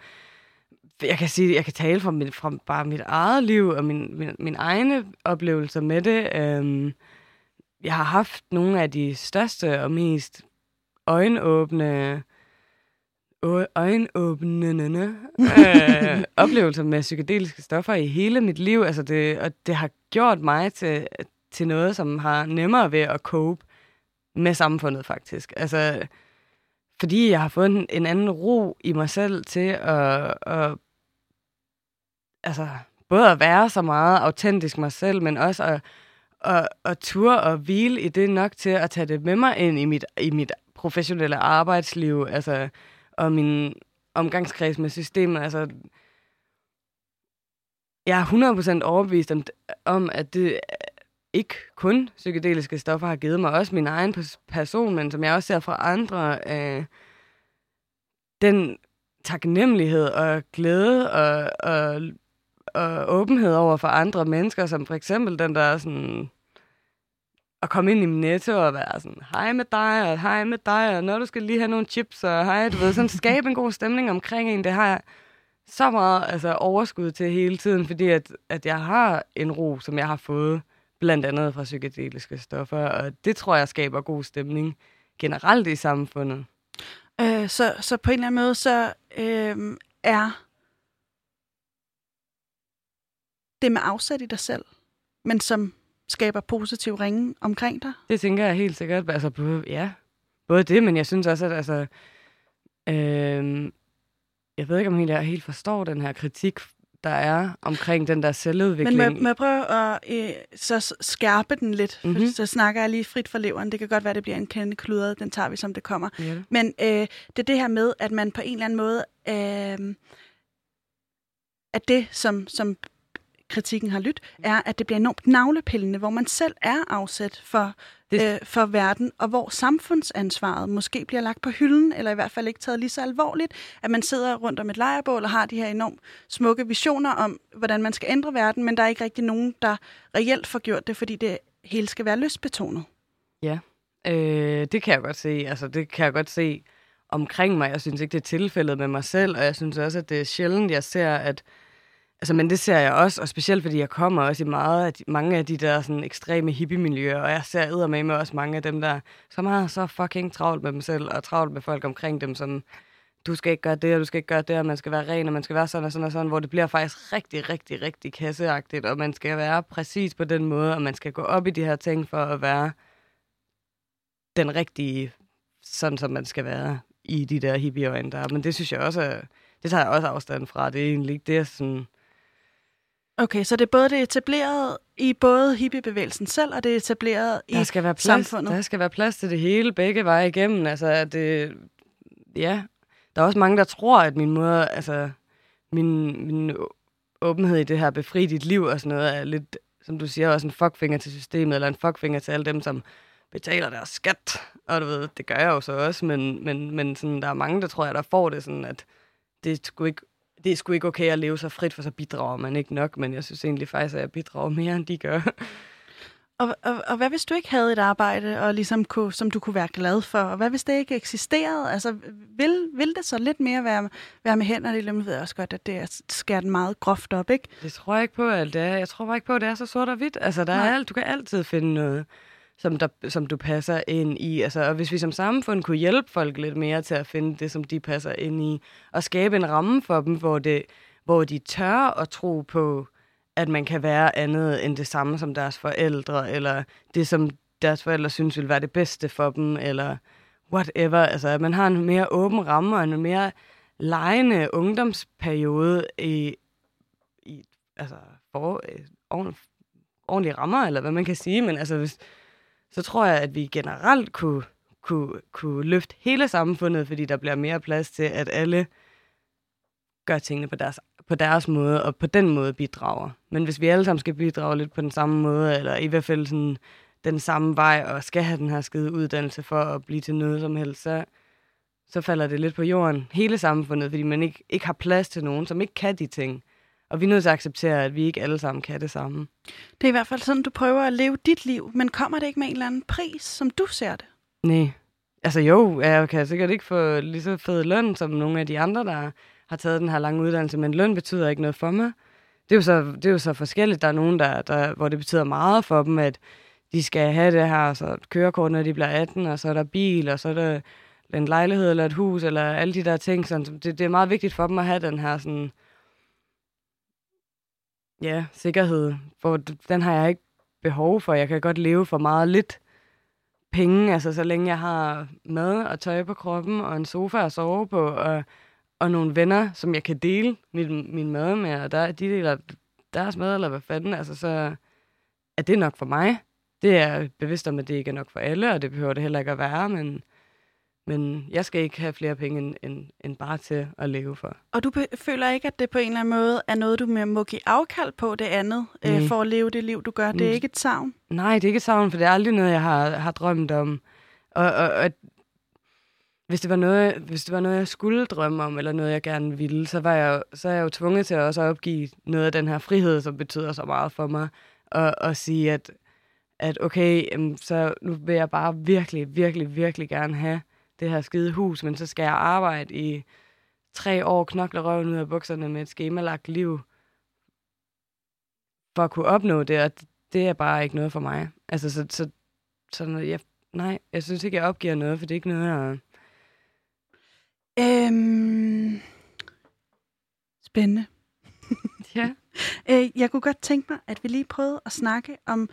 jeg kan sige, jeg kan tale fra, mit, fra bare mit eget liv og min, min, min egne oplevelser med det. Øhm, jeg har haft nogle af de største og mest øjenåbne øjenåbnende øh, oplevelser med psykedeliske stoffer i hele mit liv. Altså det, og det har gjort mig til, til noget, som har nemmere ved at cope med samfundet, faktisk. Altså, fordi jeg har fået en, en anden ro i mig selv til at, at altså, både at være så meget autentisk mig selv, men også at, at, at ture og hvile i det nok til at tage det med mig ind i mit, i mit professionelle arbejdsliv, altså, og min omgangskreds med systemet. Altså, jeg er 100% overbevist om, om, at det ikke kun psykedeliske stoffer har givet mig, også min egen person, men som jeg også ser fra andre, øh, den taknemmelighed og glæde og, og, og åbenhed over for andre mennesker, som for eksempel den der sådan at komme ind i min netto og være sådan, hej med dig, og hej med dig, og når du skal lige have nogle chips, og hej, du ved, sådan skabe en god stemning omkring en, det har jeg så meget altså, overskud til hele tiden, fordi at, at jeg har en ro, som jeg har fået, blandt andet fra psykedeliske stoffer, og det tror jeg skaber god stemning generelt i samfundet. Øh, så, så på en eller anden måde, så øh, er det med afsæt i dig selv, men som skaber positiv ringe omkring dig? Det tænker jeg helt sikkert. Altså, både, ja, både det, men jeg synes også, at altså, øh, jeg ved ikke, om jeg helt forstår den her kritik, der er omkring den der selvudvikling. Men må, må jeg prøve at øh, så skærpe den lidt? Mm-hmm. så snakker jeg lige frit for leveren. Det kan godt være, det bliver en kende kludret. Den tager vi, som det kommer. Ja. Men øh, det er det her med, at man på en eller anden måde... Øh, at det, som, som kritikken har lyttet, er, at det bliver enormt navlepillende, hvor man selv er afsat for, det... øh, for verden, og hvor samfundsansvaret måske bliver lagt på hylden, eller i hvert fald ikke taget lige så alvorligt, at man sidder rundt om et lejrebål og har de her enormt smukke visioner om, hvordan man skal ændre verden, men der er ikke rigtig nogen, der reelt får gjort det, fordi det hele skal være lystbetonet. Ja, øh, det kan jeg godt se. Altså, det kan jeg godt se omkring mig. Jeg synes ikke, det er tilfældet med mig selv, og jeg synes også, at det er sjældent, jeg ser, at Altså, men det ser jeg også, og specielt fordi jeg kommer også i meget af de, mange af de der sådan, ekstreme hippie-miljøer, og jeg ser med mig også mange af dem, der så meget så fucking travlt med dem selv, og travlt med folk omkring dem, som du skal ikke gøre det, og du skal ikke gøre det, og man skal være ren, og man skal være sådan og sådan og sådan, hvor det bliver faktisk rigtig, rigtig, rigtig kasseagtigt, og man skal være præcis på den måde, og man skal gå op i de her ting for at være den rigtige, sådan som man skal være i de der hippieøjne der. Men det synes jeg også, det tager jeg også afstand fra. Det er egentlig ikke det, sådan, Okay, så det er både det etableret i både hippiebevægelsen selv, og det er etableret der skal i være plads, samfundet? Der skal være plads til det hele, begge veje igennem. Altså, det, ja, der er også mange, der tror, at min måde, altså, min, min åbenhed i det her befri dit liv og sådan noget, er lidt, som du siger, også en fuckfinger til systemet, eller en fuckfinger til alle dem, som betaler deres skat. Og du ved, det gør jeg jo så også, men, men, men sådan, der er mange, der tror jeg, der får det sådan, at det skulle ikke det er sgu ikke okay at leve så frit, for så bidrager man ikke nok, men jeg synes egentlig faktisk, at jeg bidrager mere, end de gør. Og, og, og hvad hvis du ikke havde et arbejde, og ligesom kunne, som du kunne være glad for? Og hvad hvis det ikke eksisterede? Altså, vil, vil det så lidt mere være, være med hænderne i lømmen? ved jeg også godt, at det skærer den meget groft op, ikke? Det tror jeg ikke på, at det er. Jeg tror bare ikke på, at det er så sort og hvidt. Altså, der er alt, du kan altid finde noget, som, der, som du passer ind i. Altså, og hvis vi som samfund kunne hjælpe folk lidt mere til at finde det, som de passer ind i, og skabe en ramme for dem, hvor, det, hvor de tør at tro på, at man kan være andet end det samme som deres forældre, eller det, som deres forældre synes vil være det bedste for dem, eller whatever. Altså, at man har en mere åben ramme og en mere lejende ungdomsperiode i, i altså, for, øh, ordentlige rammer, eller hvad man kan sige. Men altså, hvis, så tror jeg, at vi generelt kunne, kunne, kunne løfte hele samfundet, fordi der bliver mere plads til, at alle gør tingene på deres, på deres måde, og på den måde bidrager. Men hvis vi alle sammen skal bidrage lidt på den samme måde, eller i hvert fald sådan den samme vej, og skal have den her skide uddannelse for at blive til noget som helst, så, så falder det lidt på jorden, hele samfundet, fordi man ikke, ikke har plads til nogen, som ikke kan de ting. Og vi er nødt til at acceptere, at vi ikke alle sammen kan det samme. Det er i hvert fald sådan, du prøver at leve dit liv, men kommer det ikke med en eller anden pris, som du ser det? Nej. Altså jo, jeg kan sikkert ikke få lige så fed løn som nogle af de andre, der har taget den her lange uddannelse, men løn betyder ikke noget for mig. Det er jo så, det er jo så forskelligt. Der er nogen, der, der, hvor det betyder meget for dem, at de skal have det her så kørekort, når de bliver 18, og så er der bil, og så er der en lejlighed eller et hus, eller alle de der ting. Sådan, det, det er meget vigtigt for dem at have den her sådan, ja, sikkerhed, for den har jeg ikke behov for. Jeg kan godt leve for meget lidt penge, altså så længe jeg har mad og tøj på kroppen, og en sofa at sove på, og, og nogle venner, som jeg kan dele min, min mad med, og der, de deler deres mad, eller hvad fanden, altså så er det nok for mig. Det er jeg bevidst om, at det ikke er nok for alle, og det behøver det heller ikke at være, men men jeg skal ikke have flere penge end, end, end bare til at leve for. Og du føler ikke, at det på en eller anden måde er noget, du må give afkald på det andet, øh, for at leve det liv, du gør? Det er mm. ikke et savn? Nej, det er ikke et savn, for det er aldrig noget, jeg har, har drømt om. Og, og, og hvis det, var noget, hvis det var noget, jeg skulle drømme om, eller noget, jeg gerne ville, så, var jeg, så er jeg jo tvunget til at også opgive noget af den her frihed, som betyder så meget for mig, og, og sige, at, at okay, så nu vil jeg bare virkelig, virkelig, virkelig gerne have det her skide hus, men så skal jeg arbejde i tre år, knokle røven ud af bukserne med et skemalagt liv, for at kunne opnå det, og det er bare ikke noget for mig. Altså, så, så, så jeg, nej, jeg synes ikke, jeg opgiver noget, for det er ikke noget, jeg... Øhm, spændende. ja. Øh, jeg kunne godt tænke mig, at vi lige prøvede at snakke om,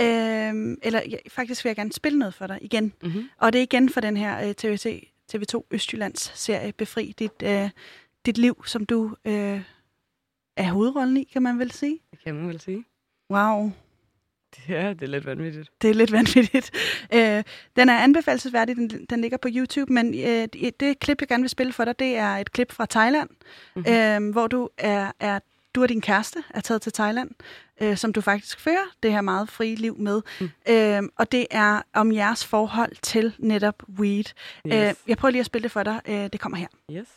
øhm, eller ja, faktisk vil jeg gerne spille noget for dig igen. Mm-hmm. Og det er igen for den her øh, TVC, TV2 Østjyllands serie Befri dit, øh, dit liv, som du øh, er hovedrollen i, kan man vel sige? Det kan man vel sige. Wow. Ja, det er lidt vanvittigt. Det er lidt vanvittigt. Øh, den er anbefalesværdig, den, den ligger på YouTube, men øh, det, det klip, jeg gerne vil spille for dig, det er et klip fra Thailand, mm-hmm. øh, hvor du er, er du og din kæreste er taget til Thailand, øh, som du faktisk fører det her meget frie liv med. Mm. Øh, og det er om jeres forhold til netop weed. Yes. Øh, jeg prøver lige at spille det for dig. Øh, det kommer her. Yes.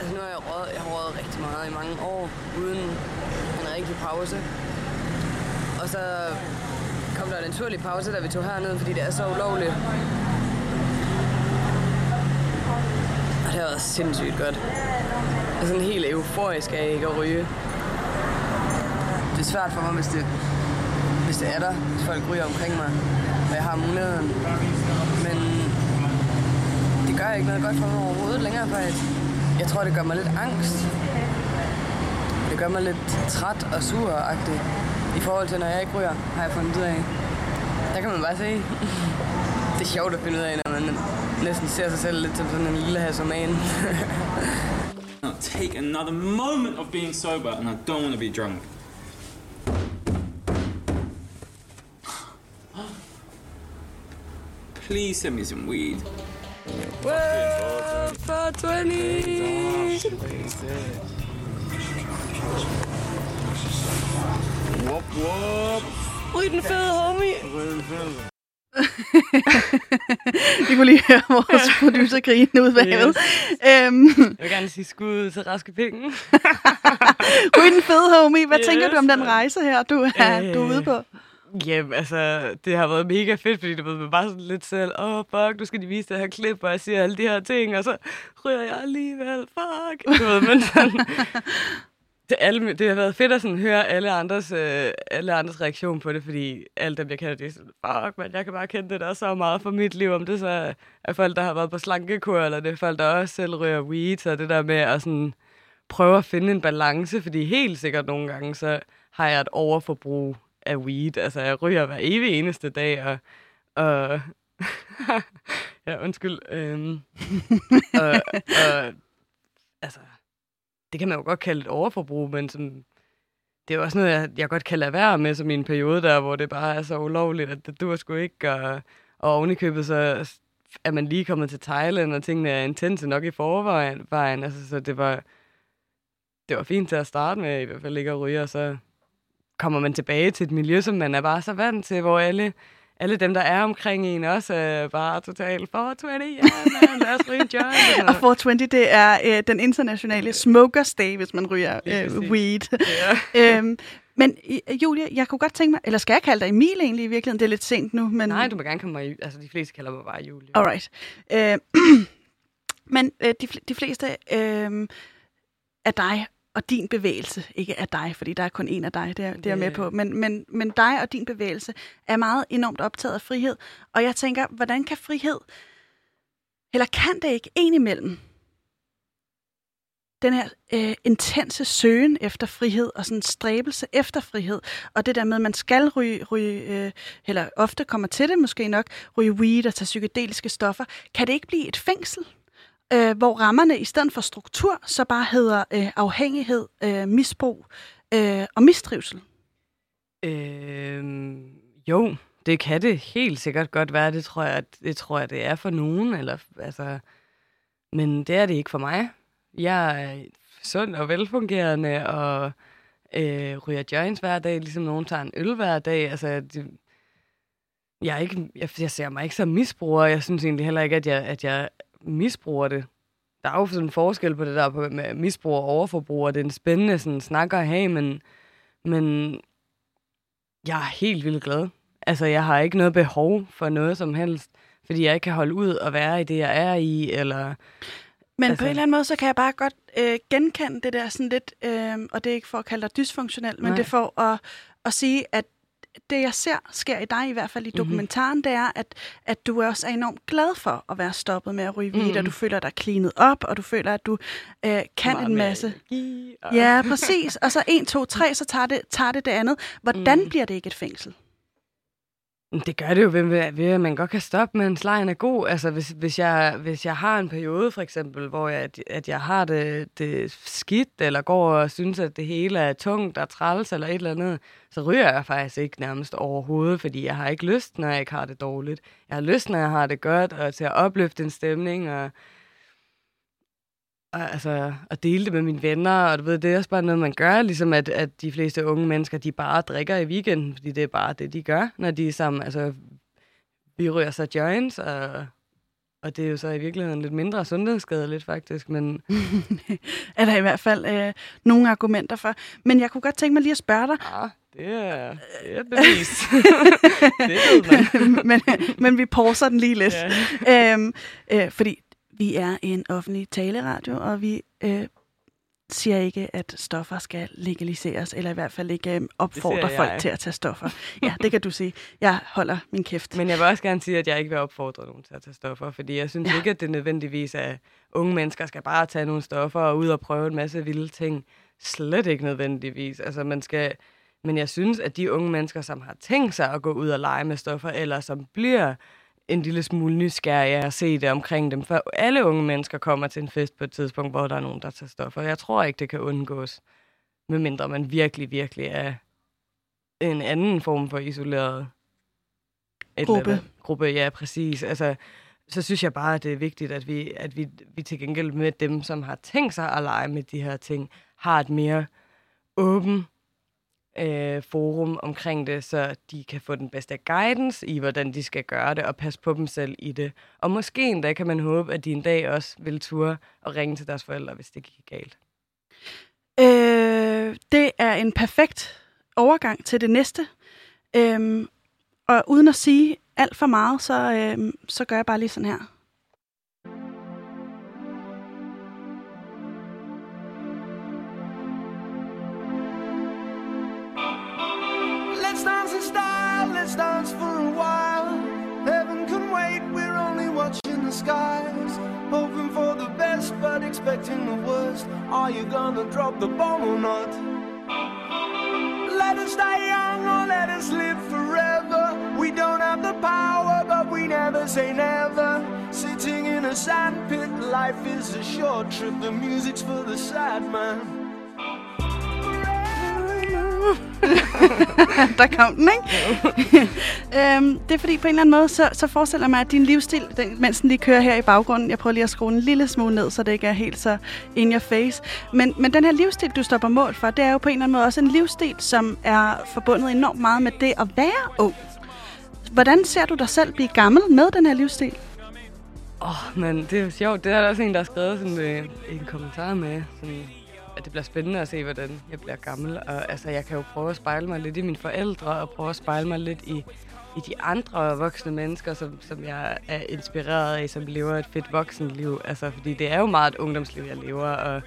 Altså nu har jeg røget, jeg har røget rigtig meget i mange år, uden en rigtig pause. Og så kom der en naturlig pause, da vi tog herned, fordi det er så ulovligt. Og det har været sindssygt godt. Jeg er sådan helt euforisk af ikke at ryge. Det er svært for mig, hvis det, hvis det er der, hvis folk ryger omkring mig, og jeg har muligheden. Men det gør ikke noget godt for mig overhovedet længere, faktisk. Jeg tror, det gør mig lidt angst. Det gør mig lidt træt og sur -agtig. i forhold til, når jeg ikke ryger, har jeg fundet ud af. Der kan man bare se. det er sjovt at finde ud af, når man næsten ser sig selv lidt som sådan en lille hasoman. take another moment of being sober and I don't want to be drunk. Please send me some weed. Whoa, 420! Whoop, whoop. Ryg den fede, homie! Vi kunne lige høre vores producer grine ud bagved. Yes. Øhm, Jeg vil gerne sige skud til raske penge. Ryg den fede, homie. Hvad Yes, tænker du om den rejse her, du er, Øh. du er ude på? Jamen, altså, det har været mega fedt, fordi det var bare sådan lidt selv, åh, oh, fuck, nu skal de vise det her klip, og jeg siger alle de her ting, og så ryger jeg alligevel, fuck. Du ved, men sådan, det, alle, det har været fedt at sådan, høre alle andres, øh, alle andres reaktion på det, fordi alle dem, jeg kender, de er sådan, fuck, man, jeg kan bare kende det der så meget for mit liv, om det så er folk, der har været på slankekur, eller det er folk, der også selv ryger weed, så det der med at sådan, prøve at finde en balance, fordi helt sikkert nogle gange, så har jeg et overforbrug af weed. Altså, jeg ryger hver evig eneste dag, og... og ja, undskyld. Øhm, og, og, altså, det kan man jo godt kalde et overforbrug, men som, det er jo også noget, jeg, jeg godt kan lade være med, som i en periode der, hvor det bare er så ulovligt, at det dur sgu ikke, og, og ovenikøbet så er man lige kommet til Thailand, og tingene er intense nok i forvejen, vejen, altså, så det var, det var fint til at starte med, i hvert fald ikke at ryge, og så kommer man tilbage til et miljø, som man er bare så vant til, hvor alle, alle dem, der er omkring en, også er bare totalt 420, ja, man, lad os ryge en joint. og sådan Og noget. 420, det er øh, den internationale smokers day, hvis man ryger øh, weed. Ja. øhm, men øh, Julia, jeg kunne godt tænke mig, eller skal jeg kalde dig Emil egentlig i virkeligheden? Det er lidt sent nu, men... Nej, du må gerne komme mig altså de fleste kalder mig bare Julie. Alright. Øh, men øh, de, de fleste øh, af dig og din bevægelse, ikke af dig, fordi der er kun en af dig, det er, det er med på, men, men, men dig og din bevægelse er meget enormt optaget af frihed. Og jeg tænker, hvordan kan frihed, eller kan det ikke en imellem, den her øh, intense søgen efter frihed og sådan en stræbelse efter frihed, og det der med, at man skal ryge, ryge øh, eller ofte kommer til det måske nok, ryge weed og tage psykedeliske stoffer, kan det ikke blive et fængsel? Øh, hvor rammerne i stedet for struktur så bare hedder øh, afhængighed, øh, misbrug øh, og mistrivsel. Øh, jo, det kan det helt sikkert godt være. Det tror jeg, det tror jeg, det er for nogen. Eller, altså, men det er det ikke for mig. Jeg er sund og velfungerende, og øh, ryger joints hver dag, ligesom nogen tager en øl hver dag. Altså, det, jeg, er ikke, jeg, jeg ser mig ikke som misbruger. Jeg synes egentlig heller ikke, at jeg, at jeg misbruger det. Der er jo sådan en forskel på det der på, med misbrug og overforbrug, og det er en spændende sådan, snak at have, men, men jeg er helt vildt glad. Altså, jeg har ikke noget behov for noget som helst, fordi jeg ikke kan holde ud og være i det, jeg er i, eller... Men altså, på en eller anden måde, så kan jeg bare godt øh, genkende det der sådan lidt, øh, og det er ikke for at kalde dig dysfunktionel, men Nej. det er for at, at sige, at det, jeg ser, sker i dig, i hvert fald i dokumentaren, mm-hmm. det er, at, at du også er enormt glad for at være stoppet med at ryge weed, Mhm. og du føler dig cleanet op, og du føler, at du øh, kan Meget en masse. energi, og- Ja, præcis. Og så 1, 2, 3, så tager det, tager det det andet. Hvordan Mm. bliver det ikke et fængsel? Det gør det jo ved, ved, at man godt kan stoppe, mens lejen er god. Altså, hvis, hvis, jeg, hvis jeg har en periode, for eksempel, hvor jeg, at, at jeg har det, det skidt, eller går og synes, at det hele er tungt og træls, eller et eller andet, så ryger jeg faktisk ikke nærmest overhovedet, fordi jeg har ikke lyst, når jeg ikke har det dårligt. Jeg har lyst, når jeg har det godt, og til at opløfte en stemning, og, og altså, at dele det med mine venner, og du ved, det er også bare noget, man gør, ligesom at, at de fleste unge mennesker, de bare drikker i weekenden, fordi det er bare det, de gør, når de er sammen. Altså, vi ryger så joints, og, og det er jo så i virkeligheden lidt mindre sundhedsskadeligt, faktisk, men er der i hvert fald øh, nogle argumenter for. Men jeg kunne godt tænke mig lige at spørge dig, ah, det er, det er bevis. det ved man. men, men vi pauser den lige lidt. Ja. øhm, øh, fordi vi er en offentlig taleradio, og vi øh, siger ikke, at stoffer skal legaliseres, eller i hvert fald ikke øh, opfordrer jeg. folk til at tage stoffer. Ja, det kan du sige. Jeg holder min kæft. Men jeg vil også gerne sige, at jeg ikke vil opfordre nogen til at tage stoffer, fordi jeg synes ja. ikke, at det nødvendigvis er, at unge mennesker skal bare tage nogle stoffer og ud og prøve en masse vilde ting. Slet ikke nødvendigvis. Altså, man skal... Men jeg synes, at de unge mennesker, som har tænkt sig at gå ud og lege med stoffer, eller som bliver en lille smule nysgerrige af at se det omkring dem. For alle unge mennesker kommer til en fest på et tidspunkt, hvor der er nogen, der tager stoffer. Jeg tror ikke, det kan undgås, medmindre man virkelig, virkelig er en anden form for isoleret et Gruppe. Eller, gruppe, ja, præcis. Altså, så synes jeg bare, at det er vigtigt, at vi, at vi, vi til gengæld med dem, som har tænkt sig at lege med de her ting, har et mere åben øh, forum omkring det, så de kan få den bedste guidance i, hvordan de skal gøre det, og passe på dem selv i det. Og måske endda kan man håbe, at de en dag også vil ture og ringe til deres forældre, hvis det gik galt. Øh, det er en perfekt overgang til det næste. Øhm, og uden at sige alt for meget, så, øhm, så gør jeg bare lige sådan her. Skies. Hoping for the best, but expecting the worst. Are you gonna drop the bomb or not? Let us die young or let us live forever. We don't have the power, but we never say never. Sitting in a sandpit, life is a short trip. The music's for the sad man. Der kom den, ikke? øhm, det er fordi, på en eller anden måde, så, så forestiller jeg mig, at din livsstil, den, mens den lige kører her i baggrunden, jeg prøver lige at skrue en lille smule ned, så det ikke er helt så in your face. Men, men den her livsstil, du står på mål for, det er jo på en eller anden måde også en livsstil, som er forbundet enormt meget med det at være ung. Hvordan ser du dig selv blive gammel med den her livsstil? Åh, oh, men det er jo sjovt. Det er der også en, der har skrevet sådan, øh, en kommentar med, sådan, at det bliver spændende at se, hvordan jeg bliver gammel. Og altså, jeg kan jo prøve at spejle mig lidt i mine forældre, og prøve at spejle mig lidt i, i de andre voksne mennesker, som, som jeg er inspireret af, som lever et fedt voksenliv. Altså, fordi det er jo meget et ungdomsliv, jeg lever, og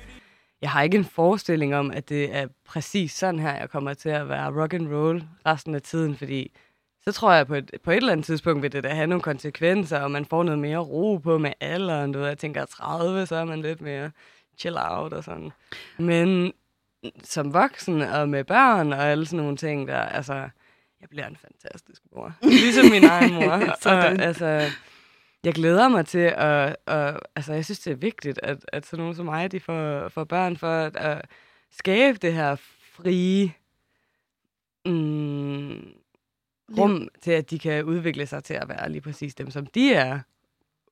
jeg har ikke en forestilling om, at det er præcis sådan her, jeg kommer til at være rock and roll resten af tiden, fordi så tror jeg på et, på et eller andet tidspunkt vil det da have nogle konsekvenser, og man får noget mere ro på med alderen. Du ved, jeg tænker, at 30, så er man lidt mere chill out og sådan. Men som voksen og med børn og alle sådan nogle ting, der, altså, jeg bliver en fantastisk mor. Ligesom min egen mor. og, altså, jeg glæder mig til at, og, altså, jeg synes, det er vigtigt, at, at sådan nogen som mig, de får, får børn for at, at skabe det her frie mm, rum til, at de kan udvikle sig til at være lige præcis dem, som de er,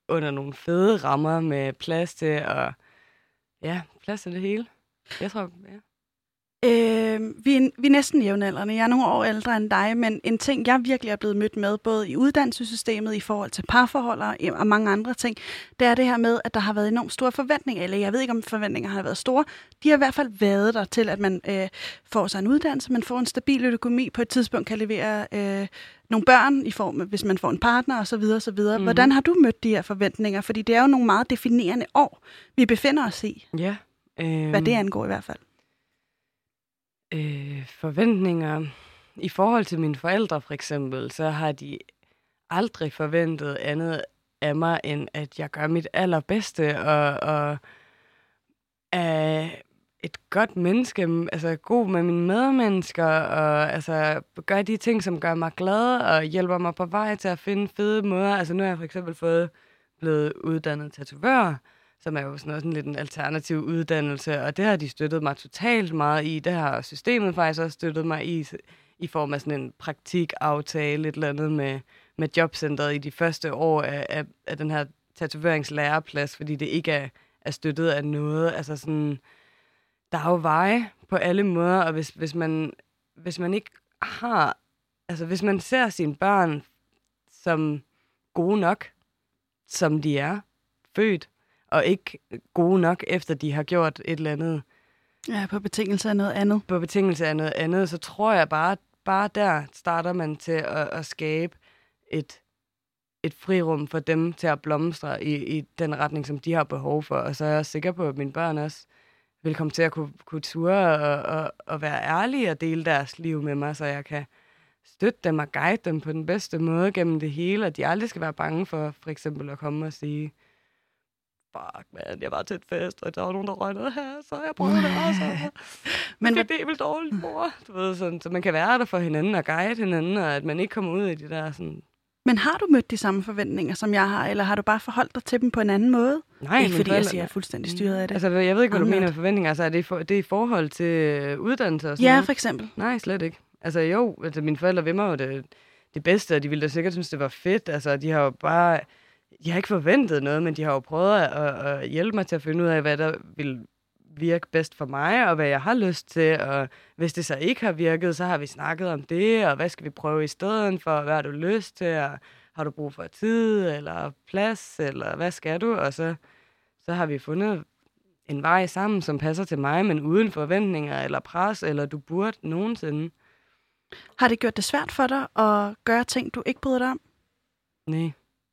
under nogle fede rammer med plads til og ja, plads til det hele. Jeg tror, ja. Øhm, vi, er, vi er næsten jævnaldrende. Jeg er nogle år ældre end dig, men en ting, jeg virkelig er blevet mødt med, både i uddannelsessystemet, i forhold til parforhold og, og mange andre ting, det er det her med, at der har været enormt store forventninger, eller jeg ved ikke, om forventninger har været store. De har i hvert fald været der til, at man øh, får sig en uddannelse, man får en stabil økonomi, på et tidspunkt kan levere øh, nogle børn, i form af, hvis man får en partner osv. osv. Mm-hmm. Hvordan har du mødt de her forventninger? Fordi det er jo nogle meget definerende år, vi befinder os i. Ja. Øh, hvad det angår i hvert fald. Øh, forventninger. I forhold til mine forældre for eksempel, så har de aldrig forventet andet af mig, end at jeg gør mit allerbedste og, og er et godt menneske, altså god med mine medmennesker, og altså gør de ting, som gør mig glad, og hjælper mig på vej til at finde fede måder. Altså nu har jeg for eksempel fået blevet uddannet tatovør, som er jo sådan, noget, sådan lidt en alternativ uddannelse, og det har de støttet mig totalt meget i. Det har systemet faktisk også støttet mig i, i form af sådan en praktikaftale, et eller andet med, med jobcentret i de første år af, af, af den her tatoveringslæreplads, fordi det ikke er, er støttet af noget. Altså sådan, der er jo veje på alle måder, og hvis, hvis, man, hvis man ikke har, altså hvis man ser sine børn som gode nok, som de er, født, og ikke gode nok, efter de har gjort et eller andet. Ja, på betingelse af noget andet. På betingelse af noget andet, så tror jeg bare, bare der starter man til at, at skabe et, et frirum for dem til at blomstre i, i den retning, som de har behov for. Og så er jeg sikker på, at mine børn også vil komme til at kunne, kunne ture og, og, og være ærlige og dele deres liv med mig, så jeg kan støtte dem og guide dem på den bedste måde gennem det hele, og de aldrig skal være bange for for eksempel at komme og sige, fuck, man, jeg var til et fest, og der var nogen, der røg noget her, så jeg prøvede det også. Men det er vel dårligt, mor. Du ved, sådan, så man kan være der for hinanden og guide hinanden, og at man ikke kommer ud i de der sådan... Men har du mødt de samme forventninger, som jeg har, eller har du bare forholdt dig til dem på en anden måde? Nej, ikke fordi jeg siger, jeg er fuldstændig styret af det. Altså, jeg ved ikke, hvad du mener med forventninger. Altså, er det, for, det er i forhold til øh, uddannelse og sådan Ja, noget? for eksempel. Nej, slet ikke. Altså jo, altså, mine forældre vil mig jo det, det bedste, og de ville da sikkert synes, det var fedt. Altså, de har jo bare de har ikke forventet noget, men de har jo prøvet at, at hjælpe mig til at finde ud af, hvad der vil virke bedst for mig, og hvad jeg har lyst til. Og hvis det så ikke har virket, så har vi snakket om det, og hvad skal vi prøve i stedet for? Hvad har du lyst til? Og har du brug for tid, eller plads, eller hvad skal du? Og så, så har vi fundet en vej sammen, som passer til mig, men uden forventninger eller pres, eller du burde nogensinde. Har det gjort det svært for dig at gøre ting, du ikke bryder dig om? Nej.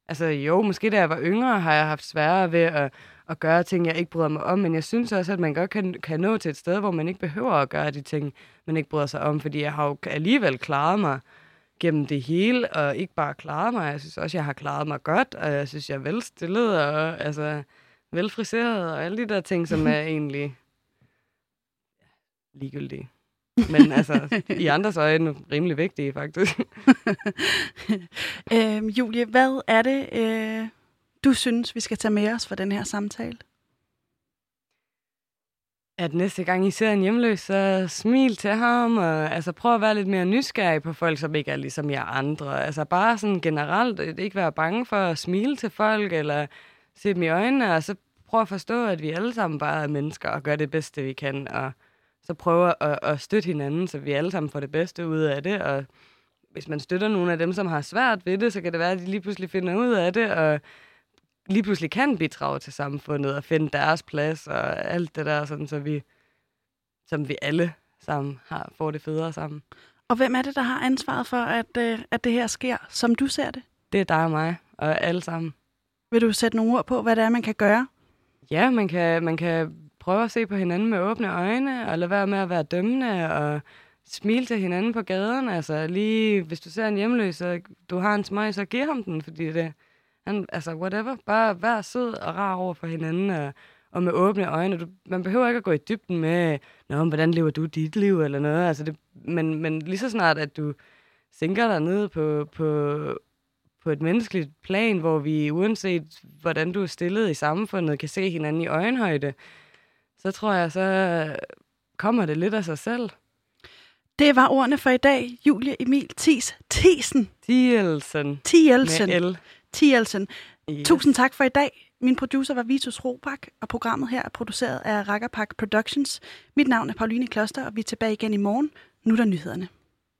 Altså jo, måske da jeg var yngre, har jeg haft sværere ved at, at gøre ting, jeg ikke bryder mig om, men jeg synes også, at man godt kan, kan nå til et sted, hvor man ikke behøver at gøre de ting, man ikke bryder sig om, fordi jeg har jo alligevel klaret mig gennem det hele, og ikke bare klaret mig, jeg synes også, jeg har klaret mig godt, og jeg synes, jeg er velstillet, og altså velfriseret, og alle de der ting, som er egentlig ligegyldige. Men altså, i andres øjne rimelig vigtige, faktisk. øh, Julie, hvad er det, øh, du synes, vi skal tage med os for den her samtale? At næste gang I ser en hjemløs, så smil til ham, og altså, prøv at være lidt mere nysgerrig på folk, som ikke er ligesom jer andre. Altså bare sådan generelt, ikke være bange for at smile til folk, eller se dem i øjnene, og så prøv at forstå, at vi alle sammen bare er mennesker, og gør det bedste, vi kan, og så prøver at, at støtte hinanden, så vi alle sammen får det bedste ud af det. Og hvis man støtter nogle af dem, som har svært ved det, så kan det være, at de lige pludselig finder ud af det, og lige pludselig kan bidrage til samfundet og finde deres plads og alt det der, sådan, så vi, som vi alle sammen har, får det federe sammen. Og hvem er det, der har ansvaret for, at, øh, at det her sker, som du ser det? Det er dig og mig, og alle sammen. Vil du sætte nogle ord på, hvad det er, man kan gøre? Ja, man kan, man kan prøve at se på hinanden med åbne øjne, og lade være med at være dømmende, og smile til hinanden på gaden. Altså lige, hvis du ser en hjemløs, og du har en smøg, så giv ham den, fordi det, han, altså whatever, bare vær sød og rar over for hinanden, og, og med åbne øjne. Du, man behøver ikke at gå i dybden med, Nå, hvordan lever du dit liv, eller noget. Altså det, men, men lige så snart, at du sænker dig ned på, på, på et menneskeligt plan, hvor vi uanset hvordan du er stillet i samfundet, kan se hinanden i øjenhøjde, så tror jeg, så kommer det lidt af sig selv. Det var ordene for i dag. Julie Emil Thies. Thiesen. Thielsen. Thielsen. Med L. Thielsen. Yes. Tusind tak for i dag. Min producer var Vitus Robak, og programmet her er produceret af Rakkerpak Productions. Mit navn er Pauline Kloster, og vi er tilbage igen i morgen. Nu er der nyhederne.